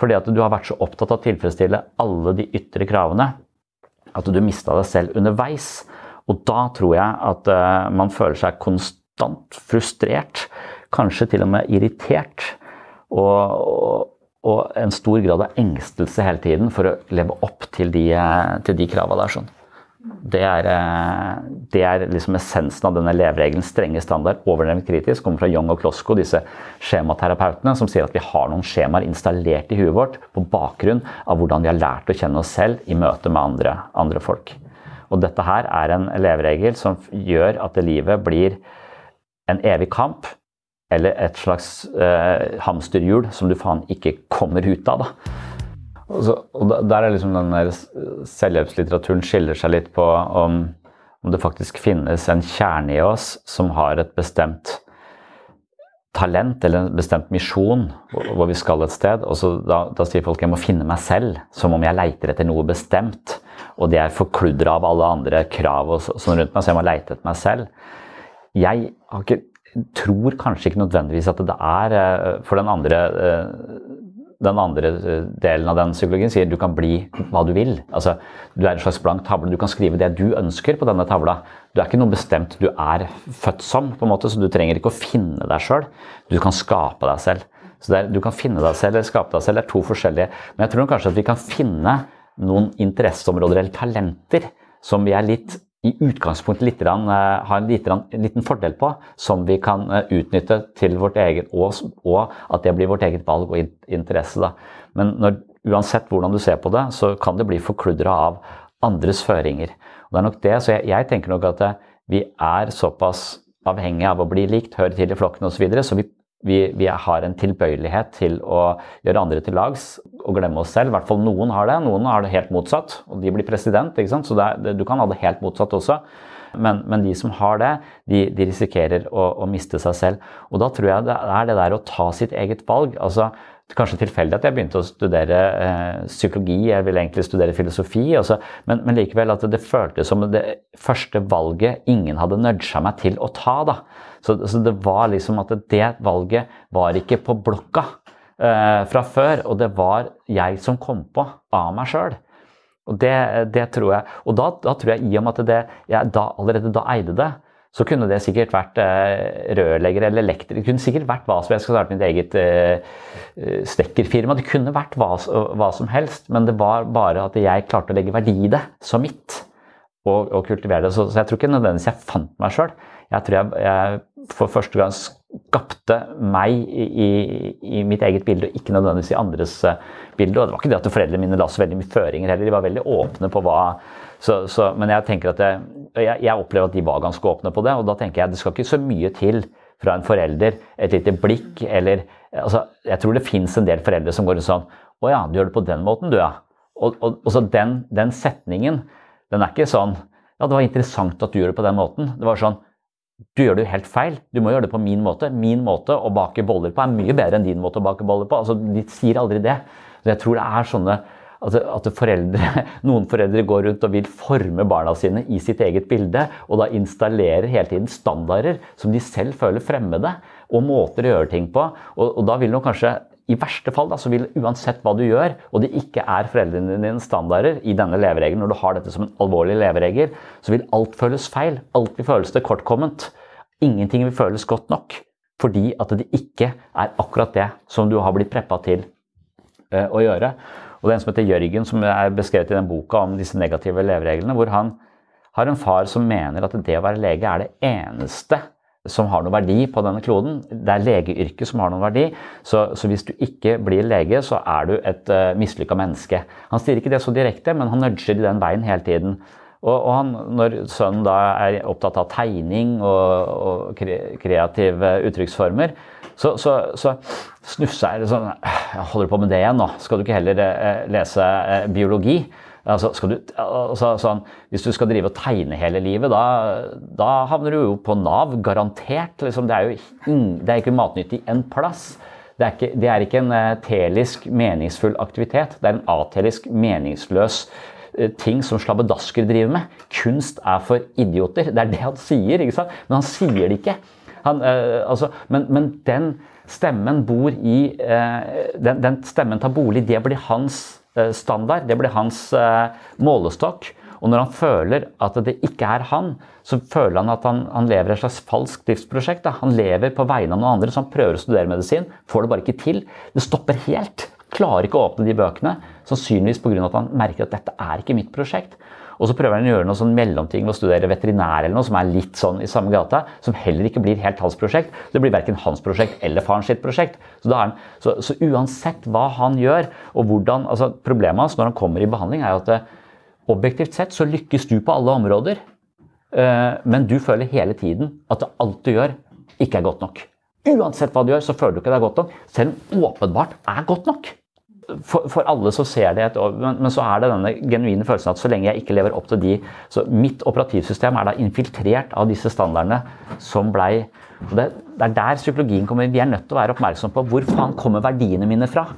Fordi at du har vært så opptatt av å tilfredsstille alle de ytre kravene at du mista deg selv underveis. Og da tror jeg at uh, man føler seg konstant frustrert, kanskje til og med irritert. Og, og, og en stor grad av engstelse hele tiden for å leve opp til de, til de krava der. sånn. Det er, det er liksom essensen av denne leveregelen. Strenge standard, overdrevet kritisk. Kommer fra Young og Klosko, disse skjematerapeutene, som sier at vi har noen skjemaer installert i huet vårt på bakgrunn av hvordan vi har lært å kjenne oss selv i møte med andre, andre folk. Og dette her er en leveregel som gjør at livet blir en evig kamp, eller et slags eh, hamsterhjul som du faen ikke kommer ut av. da. Og, så, og der er liksom den der selvhjelpslitteraturen skiller seg litt på om, om, det faktisk finnes en kjerne i oss som har et bestemt talent eller en bestemt misjon hvor vi skal et sted. Og så da, da sier folk jeg må finne meg selv, som om jeg leiter etter noe bestemt. Og det er forkludra av alle andre krav og sånn rundt meg, så jeg må leite etter meg selv. Jeg har ikke, tror kanskje ikke nødvendigvis at det er eh, for den andre eh, den andre eh, delen av den psykologien sier du kan bli hva du vil. Altså, du er en slags blank tavle. Du kan skrive det du ønsker på denne tavla. Du er ikke noe bestemt du er født som, på en måte, så du trenger ikke å finne deg sjøl. Du kan skape deg selv. Så er, Du kan finne deg selv eller skape deg selv. Det er to forskjellige. Men jeg tror kanskje at vi kan finne noen interesseområder eller talenter som vi er litt i utgangspunktet litt, uh, har en liten, en liten, fordel på, som vi kan uh, utnytte til vårt eget, og, og, at det blir vårt eget valg og interesse. Da. Men når, uansett hvordan du ser på det, så kan det bli forkludra av andres føringer. Og det er nok det, så jeg, jeg tenker nok at uh, vi er såpass avhengig av å bli likt, høre til i flokken osv., så, videre, så vi vi, vi, har en tilbøyelighet til å gjøre andre til lags og glemme oss selv. I hvert fall noen har det. Noen har det helt motsatt, og de blir president. ikke sant? Så det, du kan ha det helt motsatt også. Men, men de som har det, de, de risikerer å, å, miste seg selv. Og da tror jeg det er det der å ta sitt eget valg. altså Kanskje tilfeldig at jeg begynte å studere eh, psykologi, jeg ville egentlig studere filosofi. Altså, men, men, likevel at det føltes som det første valget ingen hadde nudga meg til å ta. da. Så, så, det var liksom at det valget var ikke på blokka eh, fra før, og det var jeg som kom på av meg sjøl. Og det, det, tror jeg. Og da, da, tror jeg i og med at det, jeg da, allerede da eide det, så kunne det sikkert vært eh, rørlegger eller elektriker. Det kunne sikkert vært hva som Jeg skal starte mitt eget eh, eh, stekkerfirma. Det kunne vært hva, hva, som helst, men det var bare at jeg klarte å legge verdi i det som mitt. Og, og kultivere det. Så, så, jeg tror ikke nødvendigvis jeg fant meg sjøl. Jeg tror jeg, jeg for første gang skapte meg i, i, mitt eget bilde, og ikke nødvendigvis i andres uh, bilde. Og det var ikke det at foreldrene mine la så veldig mye føringer heller, de var veldig åpne på hva så, så, Men jeg tenker at jeg, jeg, jeg, opplever at de var ganske åpne på det, og da tenker jeg det skal ikke så mye til fra en forelder, et lite blikk eller altså, Jeg tror det fins en del foreldre som går sånn Å ja, du gjør det på den måten, du, ja. Og, og, og så den, den setningen, den er ikke sånn Ja, det var interessant at du gjør det på den måten. Det var sånn du gjør det jo helt feil. Du må gjøre det på min måte. Min måte å bake boller på er mye bedre enn din måte å bake boller på. Altså, de sier aldri det. Så jeg tror det er sånne at, at foreldre, noen foreldre går rundt og vil forme barna sine i sitt eget bilde, og da installerer hele tiden standarder som de selv føler fremmede, og måter å gjøre ting på. Og, og da vil nok kanskje i verste fall da, så vil uansett hva du gjør, og det ikke er foreldrene dine standarder i denne leveregelen, når du har dette som en alvorlig leveregel, så vil alt føles feil. Alt vil føles tilkortkomment. Ingenting vil føles godt nok. Fordi at det ikke er akkurat det som du har blitt preppa til eh, å gjøre. Og det er en som heter Jørgen, som er beskrevet i den boka om disse negative levereglene, hvor han har en far som mener at det å være lege er det eneste som har noen verdi på denne kloden. Det er legeyrket som har noen verdi. Så, så, hvis du ikke blir lege, så er du et uh, mislykka menneske. Han sier ikke det så direkte, men han nudger i den veien hele tiden. Og, og han, når sønnen da er opptatt av tegning og, og kreative uttrykksformer, så, så, så snufser jeg sånn Jeg holder på med det igjen nå. Skal du ikke heller uh, lese uh, biologi? Altså, du, altså, sånn, hvis du skal drive og tegne hele livet, da, da havner du jo på Nav. Garantert. Liksom, det er jo det er ikke matnyttig en plass. Det er, ikke, det er ikke en uh, telisk meningsfull aktivitet. Det er en atelisk meningsløs uh, ting som slabbedasker driver med. Kunst er for idioter. Det er det han sier, ikke sant? men han sier det ikke. Han, uh, altså, men, men, den stemmen bor i den, den stemmen tar bolig. Det blir hans Eh, standard. Det blir hans eh, målestokk. Og når han føler at det ikke er han, så føler han at han, han lever et slags falskt livsprosjekt. Han lever på vegne av noen andre, så han prøver å studere medisin. Får det bare ikke til. Det stopper helt. Klarer ikke å åpne de bøkene. Sannsynligvis pga. at han merker at dette er ikke mitt prosjekt. Og så prøver han å gjøre noe sånn mellomting ved å studere veterinær eller noe som er litt sånn i samme gata, som heller ikke blir helt hans prosjekt. Det blir verken hans prosjekt eller faren sitt prosjekt. Så, han, så, så, uansett hva han gjør, og hvordan altså Problemet hans når han kommer i behandling, er jo at det, objektivt sett så lykkes du på alle områder, øh, men du føler hele tiden at alt du gjør, ikke er godt nok. Uansett hva du gjør, så føler du ikke det er godt nok, selv om åpenbart er godt nok for, for, alle så ser det et men, men, så er det denne genuine følelsen at så lenge jeg ikke lever opp til de så Mitt operativsystem er da infiltrert av disse standardene som blei det, det, er der psykologien kommer. Vi er nødt til å være oppmerksom på hvor faen kommer verdiene mine fra?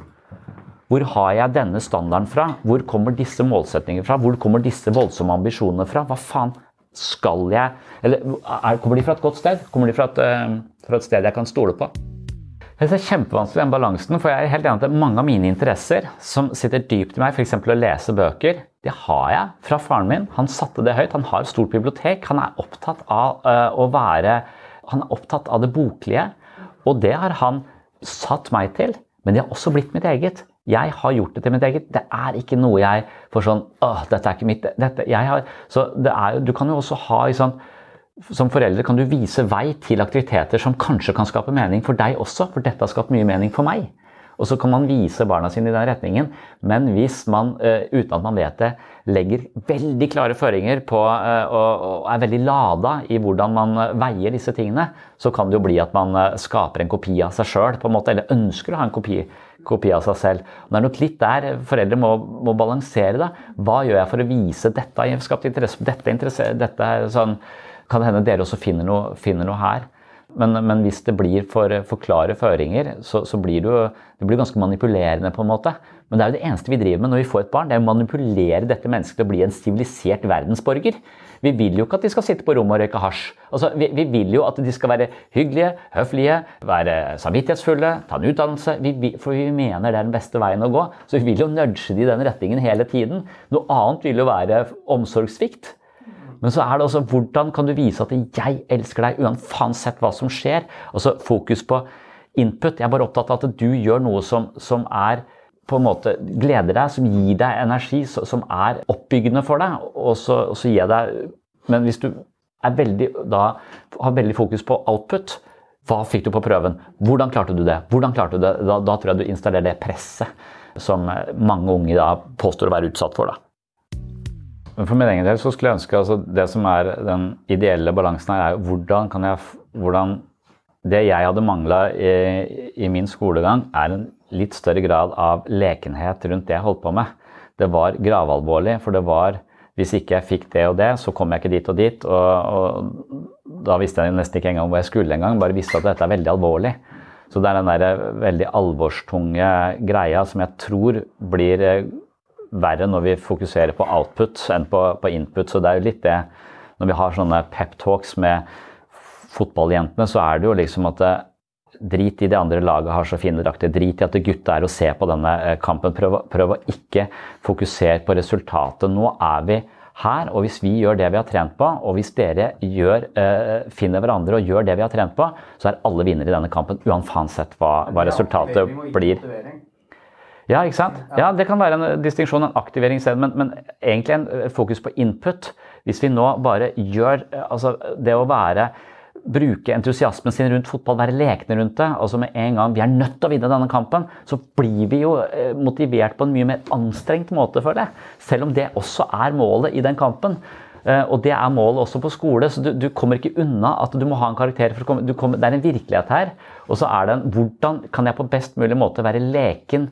Hvor har jeg denne standarden fra? Hvor kommer disse målsettingene fra? Hvor kommer disse voldsomme ambisjonene fra? Hva faen skal jeg Eller er, kommer de fra et godt sted? Kommer de fra et, uh, fra et sted jeg kan stole på? Det er kjempevanskelig den balansen, for jeg er helt enig at mange av mine interesser som sitter dypt i meg, f.eks. å lese bøker, det har jeg fra faren min. Han satte det høyt. Han har et stort bibliotek. Han er opptatt av uh, å være Han er opptatt av det boklige. Og det har han satt meg til, men det har også blitt mitt eget. Jeg har gjort det til mitt eget. Det er ikke noe jeg får sånn Åh, dette er ikke mitt. Dette, jeg har, så det er, du kan jo også ha i sånn som forelder kan du vise vei til aktiviteter som kanskje kan skape mening for deg også, for dette har skapt mye mening for meg. Og så kan man vise barna sine i den retningen, men hvis man eh, uten at man vet det, legger veldig klare føringer på eh, og er veldig lada i hvordan man eh, veier disse tingene, så kan det jo bli at man skaper en kopi av seg sjøl, eller ønsker å ha en kopi, kopi av seg selv. Det er nok litt der foreldre må, må balansere Da. Hva gjør jeg for å vise dette? Jeg har skapt interesse, dette, interesse, dette sånn kan hende dere også finner noe, finner noe her. Men, men, hvis det blir for, for klare føringer, så, så, blir det jo det blir ganske manipulerende. på en måte. Men det er jo det eneste vi driver med når vi får et barn. Det er å manipulere dette mennesket til å bli en sivilisert verdensborger. Vi vil jo ikke at de skal sitte på rommet og røyke hasj. Altså, vi, vi, vil jo at de skal være hyggelige, høflige, være samvittighetsfulle, ta en utdannelse. Vi, for vi mener det er den beste veien å gå. Så vi vil jo nudge de i den retningen hele tiden. Noe annet vil jo være omsorgssvikt. Men så er det også hvordan kan du vise at 'jeg elsker deg' uansett hva som skjer. Altså fokus på input. Jeg er bare opptatt av at du gjør noe som, som er på en måte gleder deg, som gir deg energi, som er oppbyggende for deg. Og så, og så gir deg Men hvis du veldig, da, har veldig fokus på output, hva fikk du på prøven? Hvordan klarte du det? Hvordan klarte du det? Da, da tror jeg du installerer det presset som mange unge da påstår å være utsatt for. da. Men for min egen del så skulle jeg ønske altså Det som er den ideelle balansen her, er hvordan kan jeg hvordan Det jeg hadde mangla i, i, min skolegang, er en litt større grad av lekenhet rundt det jeg holdt på med. Det var gravalvorlig, for det var Hvis ikke jeg fikk det og det, så kom jeg ikke dit og dit. Og, og da visste jeg nesten ikke engang hvor jeg skulle engang. Bare visste at dette er veldig alvorlig. Så det er den der veldig alvorstunge greia som jeg tror blir verre når vi fokuserer på output enn på, på input. Så det er jo litt det Når vi har sånne pep-talks med fotballjentene, så er det jo liksom at det, Drit i de andre laget har så fine drakter. Drit i at gutta er å se på denne eh, kampen. Prøv, prøv å ikke fokusere på resultatet. Nå er vi her, og hvis vi gjør det vi har trent på, og hvis dere gjør, eh, finner hverandre og gjør det vi har trent på, så er alle vinnere i denne kampen, uansett hva, hva resultatet blir. Ja, ikke sant? Ja, Det kan være en distinksjon, en aktivering isteden, men, men egentlig en eh, fokus på input. Hvis vi nå bare gjør altså Det å være bruke entusiasmen sin rundt fotball, være lekne rundt det. altså med en gang Vi er nødt til å vinne denne kampen. Så blir vi jo eh, motivert på en mye mer anstrengt måte, for det. Selv om det også er målet i den kampen. Eh, og det er målet også på skole, så du, du kommer ikke unna at du må ha en karakter. for å komme, kommer, Det er en virkelighet her. Og så er det en hvordan kan jeg på best mulig måte være leken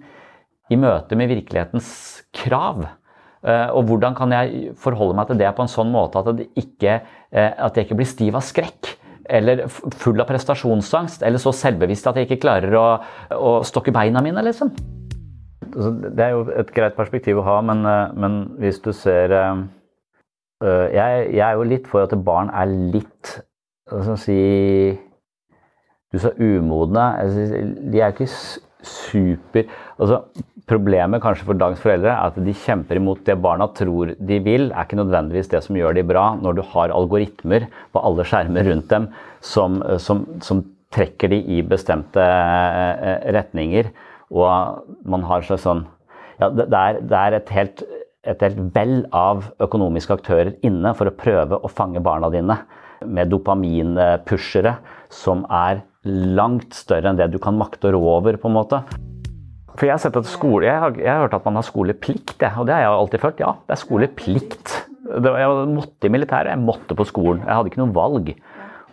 i møte med virkelighetens krav. Uh, og hvordan kan jeg forholde meg til det på en sånn måte at, ikke, uh, at jeg ikke blir stiv av skrekk? Eller full av prestasjonsangst? Eller så selvbevisst at jeg ikke klarer å, å stokke beina mine, liksom? Det er jo et greit perspektiv å ha, men, uh, men hvis du ser jeg, jeg, er jo litt for at barn er litt Hva skal si Du sa umodne. De er jo ikke super altså, Problemet kanskje for dagens foreldre er at de kjemper imot det barna tror de vil, er ikke nødvendigvis det som gjør de bra, når du har algoritmer på alle skjermer rundt dem som, som, som trekker de i bestemte eh, retninger. Og man har sånn ja, det, er, det er et helt, et helt vell av økonomiske aktører inne for å prøve å fange barna dine med dopaminpushere som er langt større enn det du kan makte å rå over. på en måte. For Jeg har sett at skole, jeg har, jeg har hørt at man har skoleplikt, jeg, og det har jeg alltid følt. Ja, det er skoleplikt. Det, jeg måtte i militæret, jeg måtte på skolen. Jeg hadde ikke noe valg.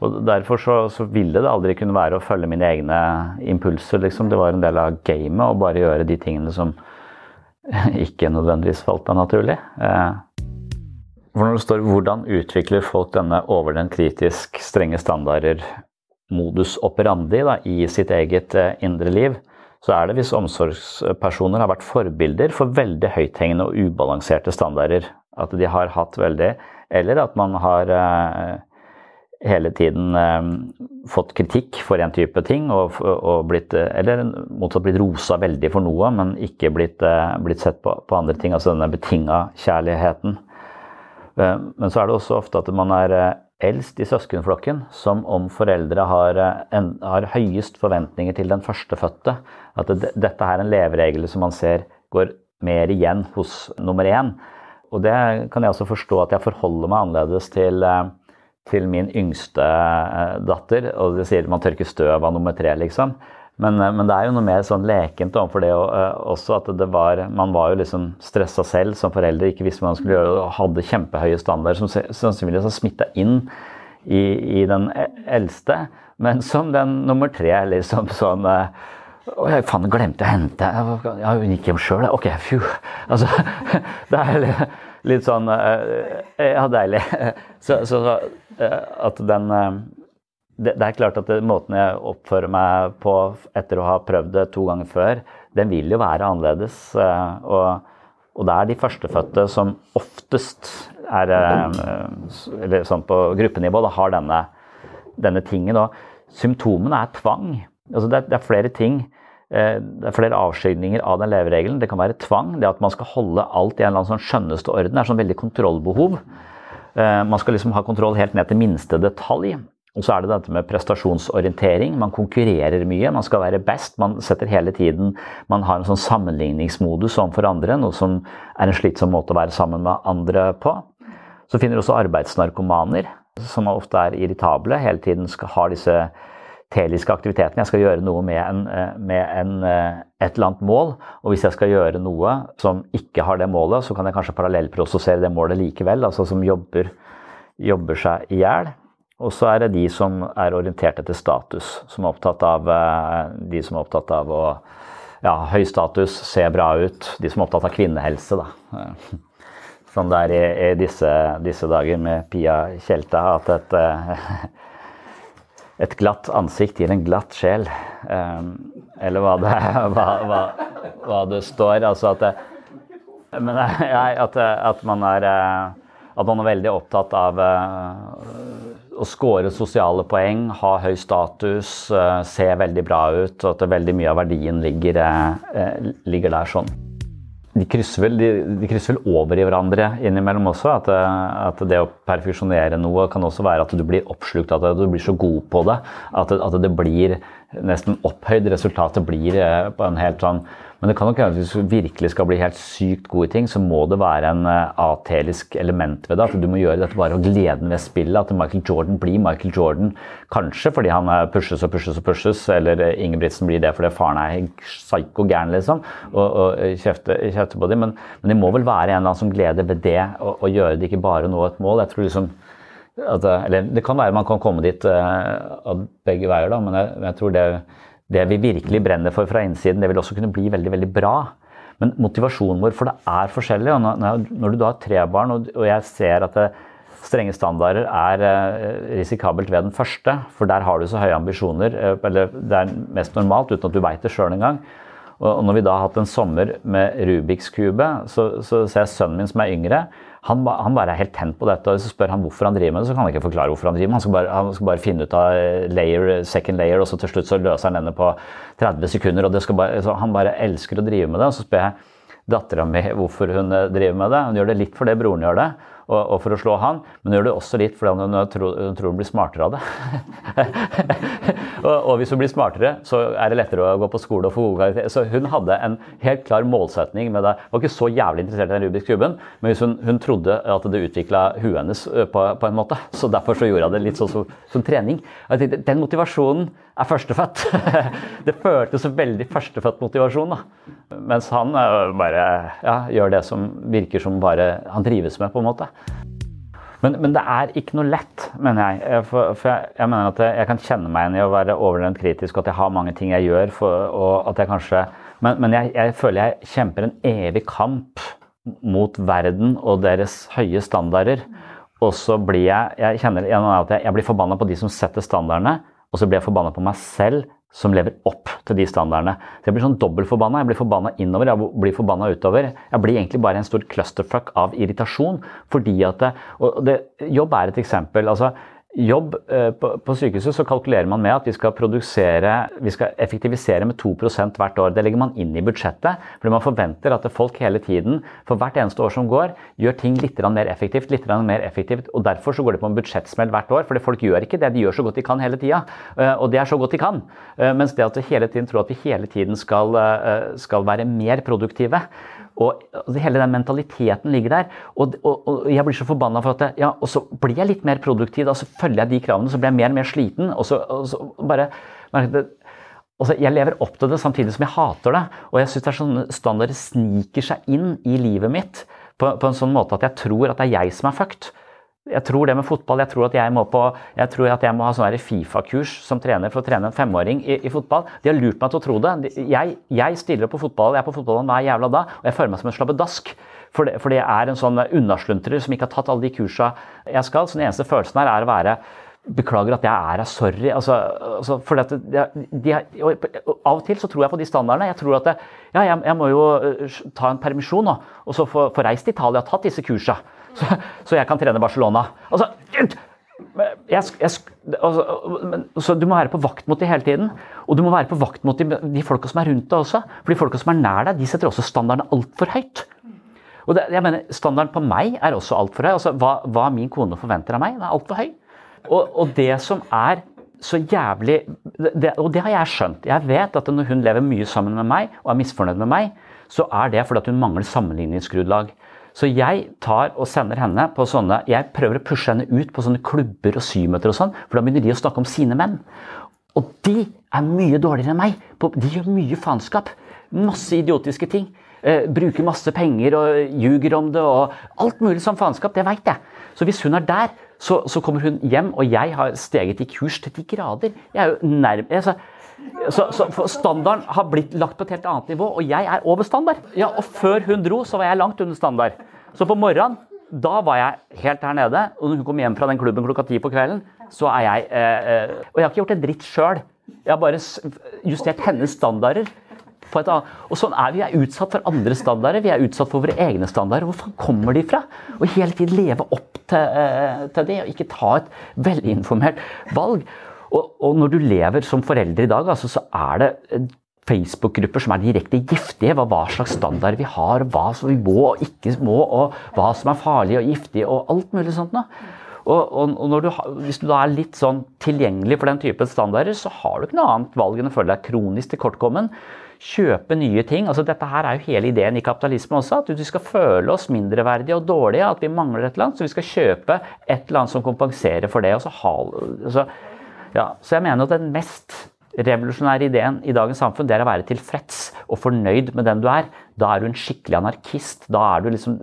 Og Derfor så, så, ville det aldri kunne være å følge mine egne impulser. Liksom. Det var en del av gamet å bare gjøre de tingene som ikke nødvendigvis falt deg naturlig. Eh. Når det står 'Hvordan utvikler folk denne over den kritisk strenge standarder' modus operandi da, i sitt eget eh, indre liv, så er det hvis omsorgspersoner har vært forbilder for veldig høythengende og ubalanserte standarder. At de har hatt veldig Eller at man har eh, hele tiden eh, fått kritikk for en type ting, og, og blitt, eller motsatt blitt rosa veldig for noe, men ikke blitt, eh, blitt sett på, på, andre ting. Altså denne betinga kjærligheten. Eh, men så er det også ofte at man er eh, eldst i søskenflokken, som om foreldre har, eh, har høyest forventninger til den førstefødte. At det, dette er en leveregel som man ser går mer igjen hos nummer én. Og det kan jeg også forstå at jeg forholder meg annerledes til, eh, til min yngste eh, datter. Og det sier man tørker støv av nummer tre, liksom. Men, eh, men, det er jo noe mer sånn lekent overfor det også, at det var, man var jo liksom stressa selv som foreldre, ikke visste hva man skulle gjøre, og hadde kjempehøye standarder som sannsynligvis har smitta inn i, i, den e, eldste. Men som den nummer tre, liksom sånn å, jeg faen, glemte å hente Ja, hun gikk hjem sjøl, ok, fju. Altså, det er litt, litt sånn Ja, deilig. Så, så at den det, det, er klart at det, måten jeg oppfører meg på etter å ha prøvd det to ganger før, den vil jo være annerledes. Eh, og, og det er de førstefødte som oftest er eh, Eller sånn på gruppenivå, da, har denne, denne tingen. Og symptomene er tvang. Altså det, det, er flere ting. Eh, det er flere avskygninger av den leveregelen. Det kan være tvang. Det at man skal holde alt i en eller annen sånn skjønneste orden. Det er sånn veldig kontrollbehov. Man skal liksom ha kontroll helt ned til minste detalj. Og så er det dette med prestasjonsorientering. Man konkurrerer mye, man skal være best. Man setter hele tiden Man har en sånn sammenligningsmodus overfor andre, noe som er en slitsom måte å være sammen med andre på. Så finner du også arbeidsnarkomaner, som ofte er irritable. Hele tiden skal, ha disse teliske aktivitetene. Jeg skal gjøre noe med, en, med en, et eller annet mål. Og hvis jeg skal gjøre noe som ikke har det målet, så kan jeg kanskje parallellprosessere det målet likevel. Altså som jobber, jobber seg i hjel. Og så er det de som er orientert etter status, som er opptatt av eh, de som er opptatt av å ja, høy status, se bra ut. De som er opptatt av kvinnehelse, da. Som det er i, i disse, disse, dager med Pia Tjelta, at et, eh, et glatt ansikt gir en glatt sjel. Eh, eller hva det, hva, hva, hva det står. Altså at det, Men at, at, man er, at man er veldig opptatt av å score sosiale poeng, ha høy status, se veldig bra ut, og at veldig mye av verdien ligger, ligger der sånn de krysser, vel, de, de krysser, vel, over i hverandre innimellom også. At, at, det å perfeksjonere noe kan også være at du blir oppslukt, at du blir så god på det. At, at det blir nesten opphøyd. Resultatet blir eh, på en helt sånn men det kan nok være at hvis du virkelig skal bli helt sykt god i ting, så må det være en uh, atelisk element ved det. At du må gjøre dette bare av gleden ved spillet. At Michael Jordan blir Michael Jordan. Kanskje fordi han pushes og pushes og pushes, eller Ingebrigtsen blir det fordi faren er psyko gæren, liksom, og, og kjefter, kjefter, på dem. Men, men, det må vel være en eller annen som gleder ved det, å gjøre det ikke bare nå et mål. Jeg tror liksom at, eller det kan være man kan komme dit uh, begge veier, da, men jeg, jeg tror det det vi virkelig brenner for fra innsiden, det vil også kunne bli veldig, veldig bra. Men motivasjonen vår, for det er forskjellig. og Når, du da har tre barn, og, jeg ser at det, strenge standarder er eh, risikabelt ved den første, for der har du så høye ambisjoner, eh, eller det er mest normalt uten at du veit det sjøl engang. Og når vi da har hatt en sommer med Rubiks kube, så, så ser jeg sønnen min som er yngre, han, han, bare er helt tent på dette. og Så spør han hvorfor han driver med det, så kan han ikke forklare hvorfor han driver med det. Han skal bare, han skal bare finne ut av layer, second layer, og så til slutt så løser han denne på 30 sekunder. og bare, Han bare elsker å drive med det. og Så spør jeg dattera mi hvorfor hun eh, driver med det. Hun gjør det litt fordi broren gjør det og, og, for å slå han, men hun gjør det også litt fordi hun tror, hun, tror hun blir smartere av det. og, og, hvis hun blir smartere, så er det lettere å gå på skole og få gode karakterer. Så hun hadde en helt klar målsetning med det. Hun var ikke så jævlig interessert i den Rubiks kuben, men hun, hun, trodde at det utvikla huet hennes på, på, en måte. Så derfor så gjorde hun det litt sånn som, som trening. Tenkte, den motivasjonen er førstefødt. det føltes veldig førstefødt motivasjon. da. Mens han bare ja, gjør det som virker som bare han trives med, på en måte. Men, men, det er ikke noe lett, mener jeg. For, for jeg, jeg, mener at jeg kan kjenne meg igjen i å være overdrevent kritisk, og at jeg har mange ting jeg gjør. For, og at jeg kanskje, men, men jeg, jeg, føler jeg kjemper en evig kamp mot verden og deres høye standarder. Og så blir jeg Jeg kjenner at jeg, jeg blir forbanna på de som setter standardene, og så blir jeg forbanna på meg selv som lever opp til de standardene. Så Jeg blir sånn dobbeltforbanna. Jeg blir forbanna innover, jeg blir forbanna utover. Jeg blir egentlig bare en stor clusterfuck av irritasjon. fordi at det, og det, Jobb er et eksempel. altså jobb på, på sykehuset så kalkulerer man med at vi skal produsere, vi skal effektivisere med 2% hvert år. Det legger man inn i budsjettet. fordi man forventer at folk hele tiden, for hvert eneste år som går, gjør ting litt mer effektivt. litt mer effektivt, og Derfor så går det på en budsjettsmell hvert år. fordi folk gjør ikke det. De gjør så godt de kan hele tida. Eh, og det er så godt de kan. Eh, mens det at vi hele tiden tror at vi hele tiden skal, skal være mer produktive, og altså, Hele den mentaliteten ligger der. Og, og, og jeg blir så forbanna for at ja, og så blir jeg litt mer produktiv. Da så følger jeg de kravene, så blir jeg mer og mer sliten. og så, og så bare altså, Jeg lever opp til det samtidig som jeg hater det. Og jeg syns sånn standarder sniker seg inn i livet mitt på, på, en sånn måte at jeg tror at det er jeg som er fucked. Jeg tror det med fotball. Jeg tror at jeg må, på, jeg tror at jeg må ha sånn Fifa-kurs som trener for å trene en femåring i, i, fotball. De har lurt meg til å tro det. Jeg, jeg stiller på fotball, jeg er på fotballen hver jævla dag, og jeg føler meg som en slabbedask. For det, er en sånn unnasluntrer som ikke har tatt alle de kursa jeg skal. Så den eneste følelsen her er å være Beklager at jeg er her, sorry. Altså, altså, for de, de, av og til så tror jeg på de standardene. Jeg tror at det, ja, jeg, jeg, må jo eh, ta en permisjon nå, og så få reist til Italia og tatt disse kursa. Så, så, jeg kan trene Barcelona. Altså, jeg, jeg, altså, så du må være på vakt mot det hele tiden. Og du må være på vakt mot de, de folka som er rundt deg også. For de folka som er nær deg, de setter også standardene altfor høyt. Og det, jeg mener, Standarden på meg er også altfor høy. Altså, hva, hva, min kone forventer av meg, det er altfor høy. Og, og, det som er så jævlig det, Og det har jeg skjønt. Jeg vet at når hun lever mye sammen med meg og er misfornøyd med meg, så er det fordi hun mangler sammenligningsgrunnlag. Så jeg tar og sender henne på sånne Jeg prøver å pushe henne ut på sånne klubber og symøter og sånn, for da begynner de å snakke om sine menn. Og de er mye dårligere enn meg. De gjør mye faenskap. Masse idiotiske ting. Eh, bruker masse penger og ljuger om det og alt mulig som faenskap. Det veit jeg. Så hvis hun er der, så, så, kommer hun hjem, og jeg har steget i kurs til de grader. Jeg er jo nærm... Altså, så, så standarden har blitt lagt på et helt annet nivå, og jeg er over standard. Ja, Og før hun dro, så var jeg langt under standard. Så på morgenen, da var jeg helt her nede. Og når hun kom hjem fra den klubben klokka ti på kvelden, så er jeg eh, eh, Og jeg har ikke gjort en dritt sjøl. Jeg har bare justert hennes standarder. Og sånn er vi. Vi er utsatt for andre standarder. Vi er utsatt for våre egne standarder. Hvor kommer de fra? Og hele tiden leve opp til, uh, til det, og ikke ta et velinformert valg. Og, og, når du lever som forelder i dag, altså, så er det Facebook-grupper som er direkte giftige. Hva, hva slags standard vi har, hva som vi må og ikke må, og hva som er farlig og giftig, og alt mulig sånt. Nå. Og, og, og du, Hvis du da er litt sånn tilgjengelig for den typen standarder, så har du ikke noe annet valg enn å føle deg kronisk tilkortkommen. Kjøpe nye ting. altså Dette her er jo hele ideen i kapitalisme også. At vi skal føle oss mindreverdige og dårlige, at vi mangler et eller annet. Så vi skal kjøpe et eller annet som kompenserer for det. og så, altså, ja, så jeg mener at den mest revolusjonære ideen i dagens samfunn det er å være tilfreds og fornøyd med den du er. Da er du en skikkelig anarkist. Da er du liksom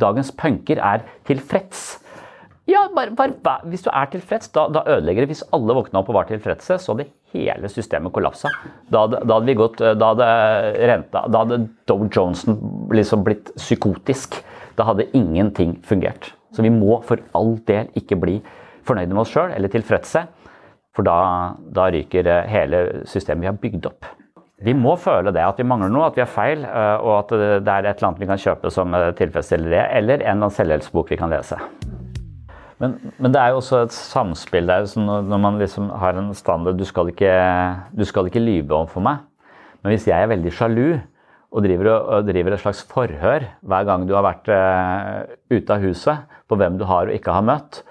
Dagens punker er tilfreds. Ja, bare, bare, Hvis du er tilfreds, da, da, ødelegger det. Hvis alle våkna opp og var tilfredse, så hadde hele systemet kollapsa. Da, da, hadde vi gått, da hadde renta, da hadde Doe Johnson liksom blitt psykotisk. Da hadde ingenting fungert. Så vi må for all del ikke bli fornøyde med oss sjøl eller tilfredse. For da, da ryker eh, hele systemet vi har bygd opp. Vi må føle det, at vi mangler noe, at vi har feil, eh, og at det er et eller annet vi kan kjøpe som eh, tilfredsstiller det, eller en eller annen selvhjelpsbok vi kan lese. Men, men, det er jo også et samspill der. når man liksom har en standard Du skal ikke, du skal ikke lyve overfor meg. Men hvis jeg er veldig sjalu og driver, og driver, et slags forhør hver gang du har vært uh, ute av huset på hvem du har og ikke har møtt,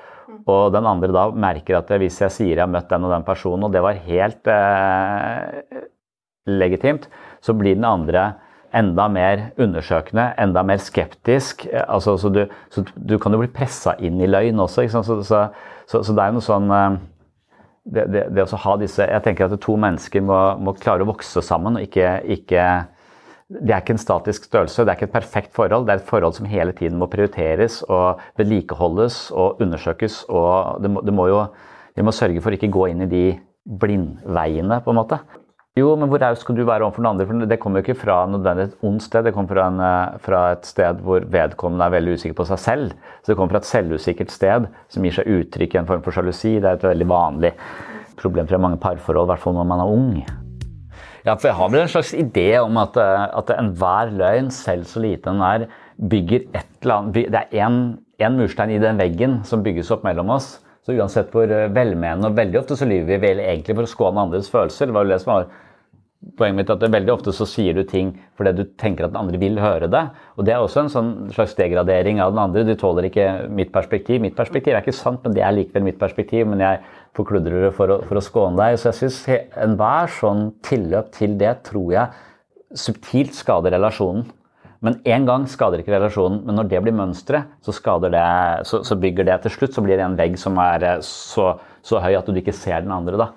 og den andre da merker at hvis jeg sier jeg har møtt den og den personen, og det var helt eh, legitimt, så blir den andre enda mer undersøkende, enda mer skeptisk. Altså, så, du, så, du, kan jo bli pressa inn i løgn også. Så, så, det er jo noe sånn eh, det, det, det, å ha disse Jeg tenker at to mennesker må, må klare å vokse sammen og ikke, ikke det er ikke en statisk størrelse, det er ikke et perfekt forhold. Det er et forhold som hele tiden må prioriteres og vedlikeholdes og undersøkes. og det må, det må jo, Vi må sørge for å ikke gå inn i de blindveiene, på en måte. Jo, men hvor raus skal du være overfor den andre? For det kommer jo ikke fra et ondt sted. Det kommer fra, en, eh, fra, et sted hvor vedkommende er veldig usikker på seg selv. Så det kommer fra et selvusikkert sted som gir seg uttrykk i en form for sjalusi. Det er et veldig vanlig problem fra mange parforhold, i hvert fall når man er ung. Ja, for jeg har vel en slags idé om at, eh, at enhver løgn, selv så lite den er, bygger et eller annet Det er én murstein i den veggen som bygges opp mellom oss. Så uansett hvor eh, velmenende og veldig ofte så lyver vi vel egentlig for å skåne andres følelser. Det var jo det som var poenget mitt at Veldig ofte så sier du ting fordi du tenker at den andre vil høre det. Og Det er også en sånn slags degradering av den andre. Du tåler ikke mitt perspektiv. Mitt perspektiv er ikke sant, men det er likevel mitt perspektiv. Men jeg forkludrer det for å, for å skåne deg. Så jeg syns enhver sånn tilløp til det tror jeg subtilt skader relasjonen. Men én gang skader ikke relasjonen, men når det blir mønsteret, så, så, så bygger det til slutt så blir det en vegg som er så, så høy at du ikke ser den andre. da.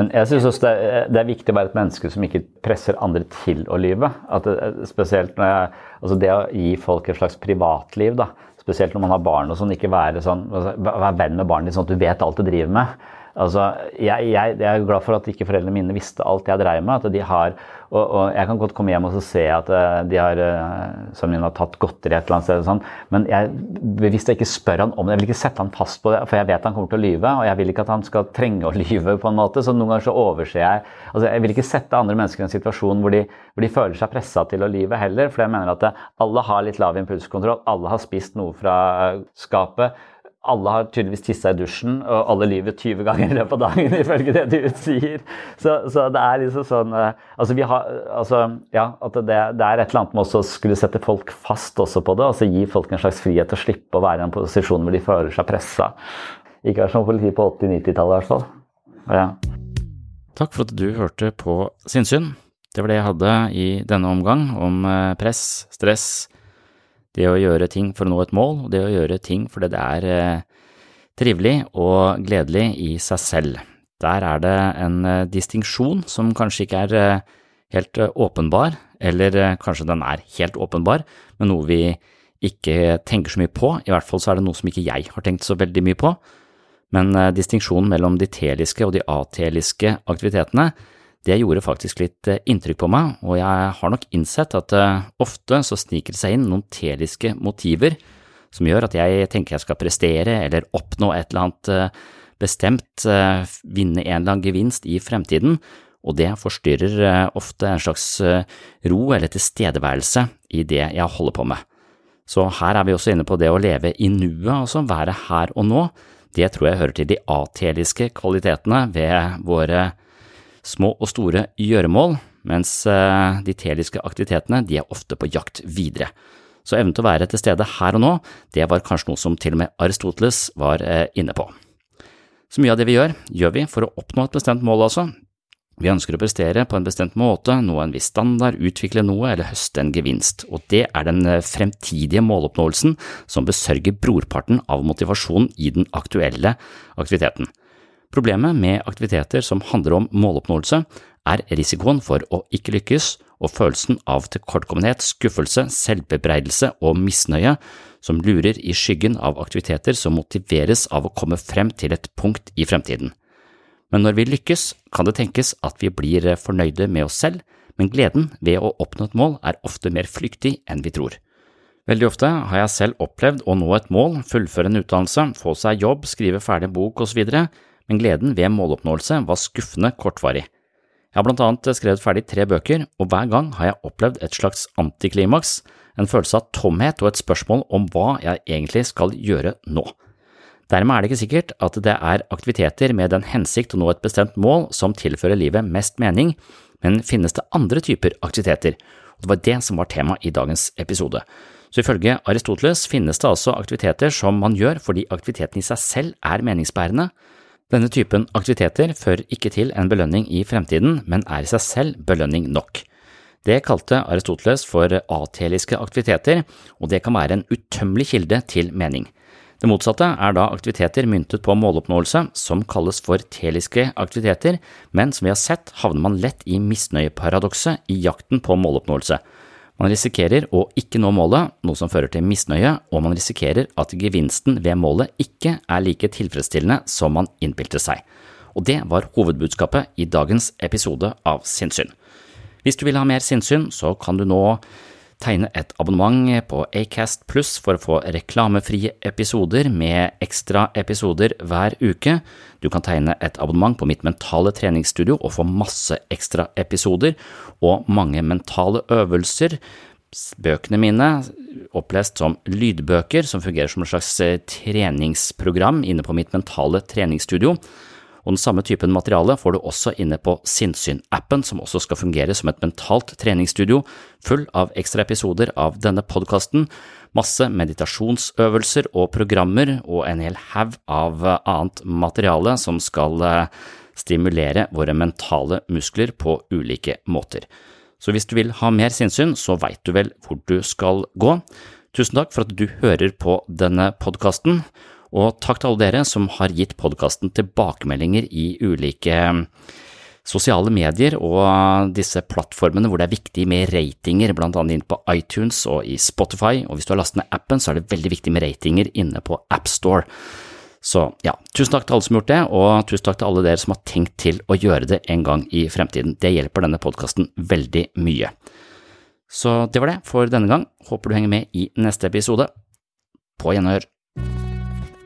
Men jeg synes også det er, det er, viktig å være et menneske som ikke presser andre til å lyve. At det, spesielt når jeg, altså det å gi folk et slags privatliv, da. spesielt når man har barn og sånn, ikke være sånn, altså, være venn med barnet ditt sånn at du vet alt du driver med. Altså, jeg, jeg, jeg, er glad for at ikke foreldrene mine visste alt jeg dreiv med. at de har, og, og, Jeg kan godt komme hjem og se at uh, de har uh, sønnen min har tatt godteri et eller annet sted. Sånn. Men jeg bevisst ikke spør han om det. Jeg vil ikke sette han fast på det, for jeg vet han kommer til å lyve. Og jeg vil ikke at han skal trenge å lyve. på en måte, så Noen ganger så overser jeg altså Jeg vil ikke sette andre mennesker i en situasjon hvor de, hvor de føler seg pressa til å lyve heller. For jeg mener at alle har litt lav impulskontroll. Alle har spist noe fra skapet alle har tydeligvis tissa i dusjen, og alle lyver 20 ganger i løpet av dagen, ifølge det du sier. Så, så, det er liksom sånn eh, Altså, vi har Altså, ja, at det, det er et eller annet med å skulle sette folk fast også på det. Altså gi folk en slags frihet til å slippe å være i en posisjon hvor de føler seg pressa. Ikke vær som politi på 80-90-tallet, i hvert fall. Ja. Takk for at du hørte på Sinnsyn. Det var det jeg hadde i denne omgang om eh, press, stress, det å gjøre ting for å nå et mål, og det å gjøre ting fordi det er eh, trivelig og gledelig i seg selv. Der er det en eh, distinksjon som kanskje ikke er eh, helt åpenbar, eller kanskje den er helt åpenbar, men noe vi ikke tenker så mye på, i hvert fall så er det noe som ikke jeg har tenkt så veldig mye på. Men distinksjonen mellom de teliske og de ateliske aktivitetene, det gjorde faktisk litt eh, inntrykk på meg, og jeg har nok innsett at eh, ofte så sniker det seg inn noen teliske motiver som gjør at jeg tenker jeg skal prestere eller oppnå et eller annet eh, bestemt, vinne en eller annen gevinst i fremtiden, og det forstyrrer ofte en slags ro eller tilstedeværelse i det jeg holder på med. Så her er vi også inne på det å leve i nuet, altså være her og nå. Det tror jeg hører til de ateliske kvalitetene ved våre små og store gjøremål, mens eh, de teliske aktivitetene de er ofte på jakt videre. Så evnen til å være til stede her og nå, det var kanskje noe som til og med Aristoteles var inne på. Så mye av det vi gjør, gjør vi for å oppnå et bestemt mål, altså. Vi ønsker å prestere på en bestemt måte, nå en viss standard, utvikle noe eller høste en gevinst, og det er den eh, fremtidige måloppnåelsen som besørger brorparten av motivasjonen i den aktuelle aktiviteten. Problemet med aktiviteter som handler om måloppnåelse, er risikoen for å ikke lykkes og følelsen av tilkortkommenhet, skuffelse, selvbebreidelse og misnøye som lurer i skyggen av aktiviteter som motiveres av å komme frem til et punkt i fremtiden. Men når vi lykkes, kan det tenkes at vi blir fornøyde med oss selv, men gleden ved å oppnå et mål er ofte mer flyktig enn vi tror. Veldig ofte har jeg selv opplevd å nå et mål, fullføre en utdannelse, få seg jobb, skrive ferdig en bok osv., men gleden ved måloppnåelse var skuffende kortvarig. Jeg har blant annet skrevet ferdig tre bøker, og hver gang har jeg opplevd et slags antiklimaks, en følelse av tomhet og et spørsmål om hva jeg egentlig skal gjøre nå. Dermed er det ikke sikkert at det er aktiviteter med den hensikt å nå et bestemt mål som tilfører livet mest mening, men finnes det andre typer aktiviteter, og det var det som var tema i dagens episode. Så ifølge Aristoteles finnes det altså aktiviteter som man gjør fordi aktiviteten i seg selv er meningsbærende. Denne typen aktiviteter fører ikke til en belønning i fremtiden, men er i seg selv belønning nok. Det kalte Aristoteles for ateliske aktiviteter, og det kan være en utømmelig kilde til mening. Det motsatte er da aktiviteter myntet på måloppnåelse, som kalles for teliske aktiviteter, men som vi har sett havner man lett i misnøyeparadokset i jakten på måloppnåelse. Man risikerer å ikke nå målet, noe som fører til misnøye, og man risikerer at gevinsten ved målet ikke er like tilfredsstillende som man innbilte seg. Og det var hovedbudskapet i dagens episode av Sinnssyn. Hvis du vil ha mer sinnssyn, så kan du nå tegne et abonnement på Acast pluss for å få reklamefrie episoder med ekstra episoder hver uke. Du kan tegne et abonnement på mitt mentale treningsstudio og få masse ekstra episoder og mange mentale øvelser. Bøkene mine, opplest som lydbøker, som fungerer som et slags treningsprogram inne på mitt mentale treningsstudio og den samme typen materiale får du også inne på Sinnsyn-appen, som også skal fungere som et mentalt treningsstudio, full av ekstra episoder av denne podkasten, masse meditasjonsøvelser og programmer og en hel haug av annet materiale som skal eh, stimulere våre mentale muskler på ulike måter. Så hvis du vil ha mer sinnssyn, så veit du vel hvor du skal gå. Tusen takk for at du hører på denne podkasten. Og takk til alle dere som har gitt podkasten tilbakemeldinger i ulike mm, sosiale medier og disse plattformene hvor det er viktig med ratinger, blant annet inne på iTunes og i Spotify, og hvis du har lastet ned appen, så er det veldig viktig med ratinger inne på AppStore. Så ja, tusen takk til alle som har gjort det, og tusen takk til alle dere som har tenkt til å gjøre det en gang i fremtiden. Det hjelper denne podkasten veldig mye. Så det var det for denne gang. Håper du henger med i neste episode. På gjenhør.